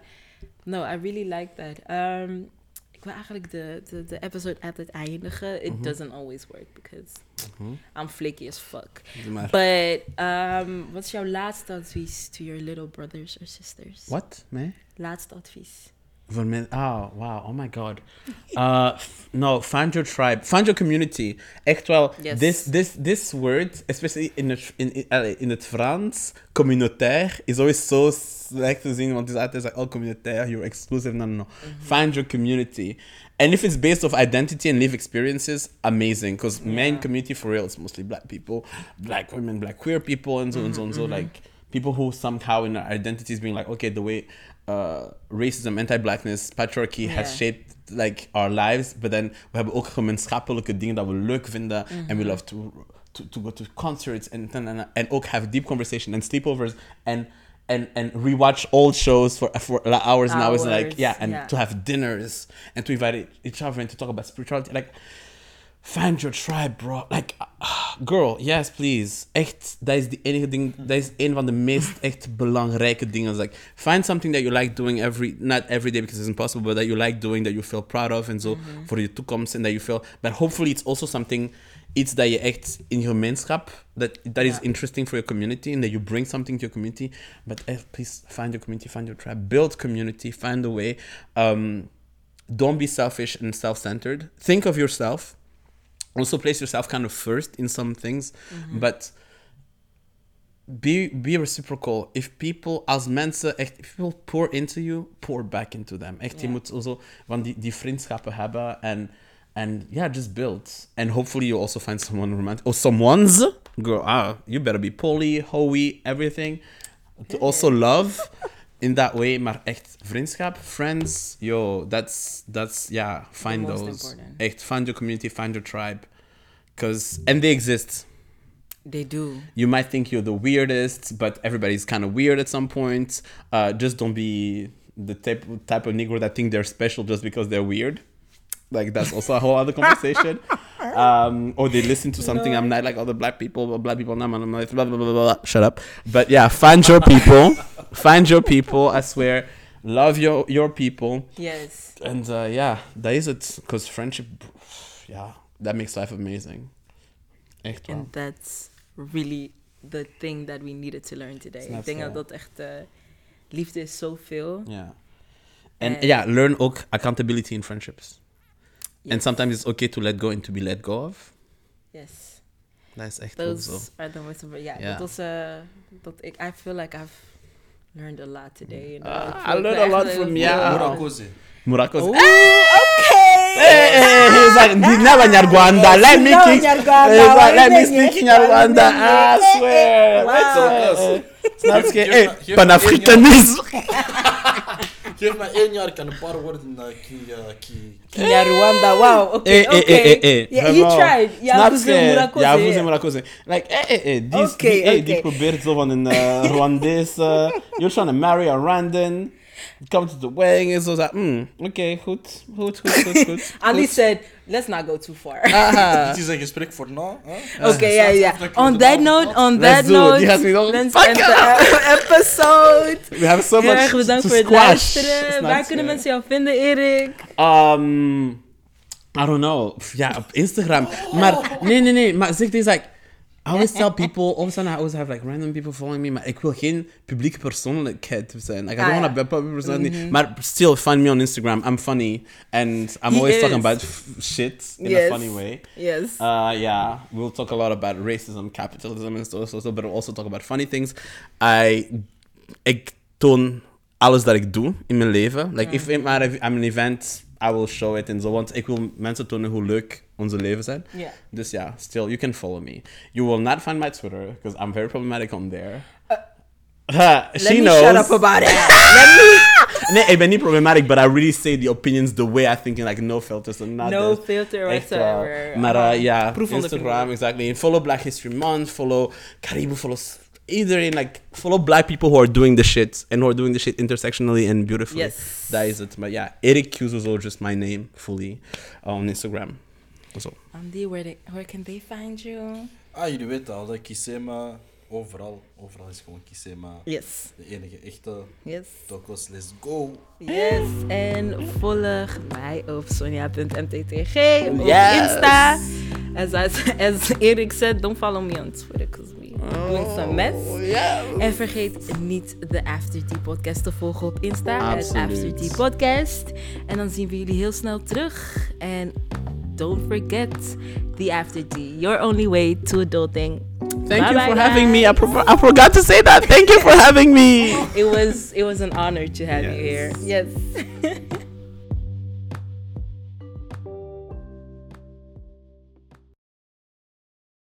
no, I really like that. Um, ik wil eigenlijk de, de, de episode altijd eindigen. It doesn't always work because Mhm. I'm flaky as fuck. But um, wat is jouw laatste advies to your little brothers or sisters? Wat? Nee? Laatste advies. Oh, wow, oh my god. Uh, f- no, find your tribe, find your community. Echt wel, Yes. this, this, this word, especially in het, in, in, allee, in het Frans, communautaire, is always so like to zien, want is altijd like, oh, communautaire, you're exclusive. No, no, no. Mm-hmm. Find your community. And if it's based off identity and live experiences, amazing. Because main community for real is mostly black people, black women, black queer people, and so and so and so. Mm-hmm. Like people who somehow in their identities being like, okay, the way uh, racism, anti-blackness, patriarchy has shaped like our lives, but then we hebben ook gemeenschappelijke dingen dat we leuk vinden, and we love to to, to go to concerts and and, and ook have deep conversation and sleepovers and. And, and rewatch old shows for for hours and hours, and like yeah, and yeah. to have dinners and to invite each other and to talk about spirituality. Like, find your tribe, bro. Like, ah, [SIGHS] girl, yes, please. Echt, dat is de enige ding, dat is een van de meest [LAUGHS] echt belangrijke dingen. Like, find something that you like doing every, not every day because it's impossible, but that you like doing, that you feel proud of en zo, voor je toekomst. En dat you feel, but hopefully it's also something, iets dat je echt in je gemeenschap, that, that is Ja. interesting for your community and that you bring something to your community. But eh, please find your community, find your tribe, build community, find a way. Um, don't be selfish and self-centered. Think of yourself. Also place yourself kind of first in some things, but be be reciprocal. If people als mensen echt if people pour into you, pour back into them. Echt, je Ja. moet also van die, die vriendschappen hebben en and yeah, just build. And hopefully you also find someone romantic or someone's girl. Ah, you better be poly, hoey, everything. To also love [LAUGHS] in that way, maar echt vriendschap, friends, yo, that's that's yeah, find those. important. Echt, find your community, find your tribe, cause and they exist. They do. You might think you're the weirdest, but everybody's kind of weird at some point. Uh, just don't be the type type of Negro that think they're special just because they're weird. Like that's also a whole other conversation. [LAUGHS] Um, or they listen to something I'm not like other black people, but black people, man, I'm like blah, blah, blah, blah, blah. Shut up. But yeah, find your people. [LAUGHS] find your people. I swear, love your your people. Yes. And uh, yeah, that is it. Because friendship, yeah, that makes life amazing. Echt. And that's really the thing that we needed to learn today. Ik denk dat dat echt... eh, liefde is zoveel. Yeah. And En- yeah, learn ook accountability in friendships. And sometimes it's okay to let go and to be let go of. Yes. Dat is echt Those zo. are the most important. Ja, Ja. dat was... eh, dat ik, I feel like I've learned a lot today. you know. Ah, Ik I voel learned a lot from veel- you. Yeah. Murakoze. Murakos. Oeh, Eh, okay. Hey, hey, hey, he's like, "Ndi n'abanyarwanda, let me Sinaw kick. He's like, let me speak in Nyarwanda. I swear. Wow. Let's, uh, Snap je? Hey, me- geef me Panafricanisme. Geef me één jaar, ik kan een paar woorden uh, ki, uh, ki, Ja, Rwanda, wow, oké, Eh, eh, oké. eh, eh, eh. Yeah, he tried. Ja, Snap vous je? êtes Murakoze, Ja, vous ja. êtes Murakoze. Like, eh, eh, eh, die, is- die, eh, die oké. probeert zo van een uh, Rwandese... [LAUGHS] you're trying to marry a Rwandan. Come to the wedding en zo. Mm, Oké, goed. Goed, goed, goed, goed. [LAUGHS] Ali goed. said, let's not go too far. [LAUGHS] Dit is een gesprek voor hè? [LAUGHS] Oké, ja, ja. On that note, on that note, let's end the episode. We have so Heel much erg bedankt to voor het luisteren. Waar kunnen mensen jou vinden, Erik? Um, I don't know. Ja, op Instagram. Maar nee, nee, nee. Maar zeg deze, like, I always tell people, all of a sudden I always have like random people following me, maar ik wil geen publieke persoonlijkheid zijn. Like, I Ah, don't want ja. to be a public personality. Maar still, find me on Instagram. I'm funny. And I'm He always talking is. about f- shit in Yes. a funny way. Yes. Uh, yeah, we'll talk a lot about racism, capitalism, and so, so, so, but we'll also talk about funny things. I, ik toon alles dat ik doe in mijn leven. Like, if I'm at an event, I will show it en zo, want ik wil mensen tonen hoe leuk onze leven zijn. Ja. Dus ja, still, you can follow me. You will not find my Twitter, because I'm very problematic on there. Ha, Let she me knows. shut up about it. [LAUGHS] Let me... Nee, ik ben niet problematic, but I really say the opinions the way I think, like no filters and not No this. filter Echt whatsoever. wel. Maar Uh-huh. uh, ja, Proef onder Instagram, exactly. Follow Black History Month, follow Caribou, follow iedereen, like, follow black people who are doing the shit. And who are doing the shit intersectionally and beautifully. Yes. Dat is het. Maar ja, Eric Q is also just my name, fully, on Instagram. Zo. Andy, where, they, where can they find you? Ah, jullie weten al, dat Kisema, overal, overal is gewoon Kisema. Yes. De enige echte Yes. tokos, let's go. Yes. En volg mij op sonia.mttg op Yes. Insta. As, I, as Erik said, don't follow me on Twitter because we doing some mess. En vergeet niet de After Tea podcast te volgen op Insta. Het Absoluut. After Tea podcast. En dan zien we jullie heel snel terug. En don't forget the After Tea. Your only way to adulting. Thank you Bye-bye, for having me. I, pro- I forgot to say that. Thank you for [LAUGHS] having me. It was it was an honor to have you here. Yes. [LAUGHS]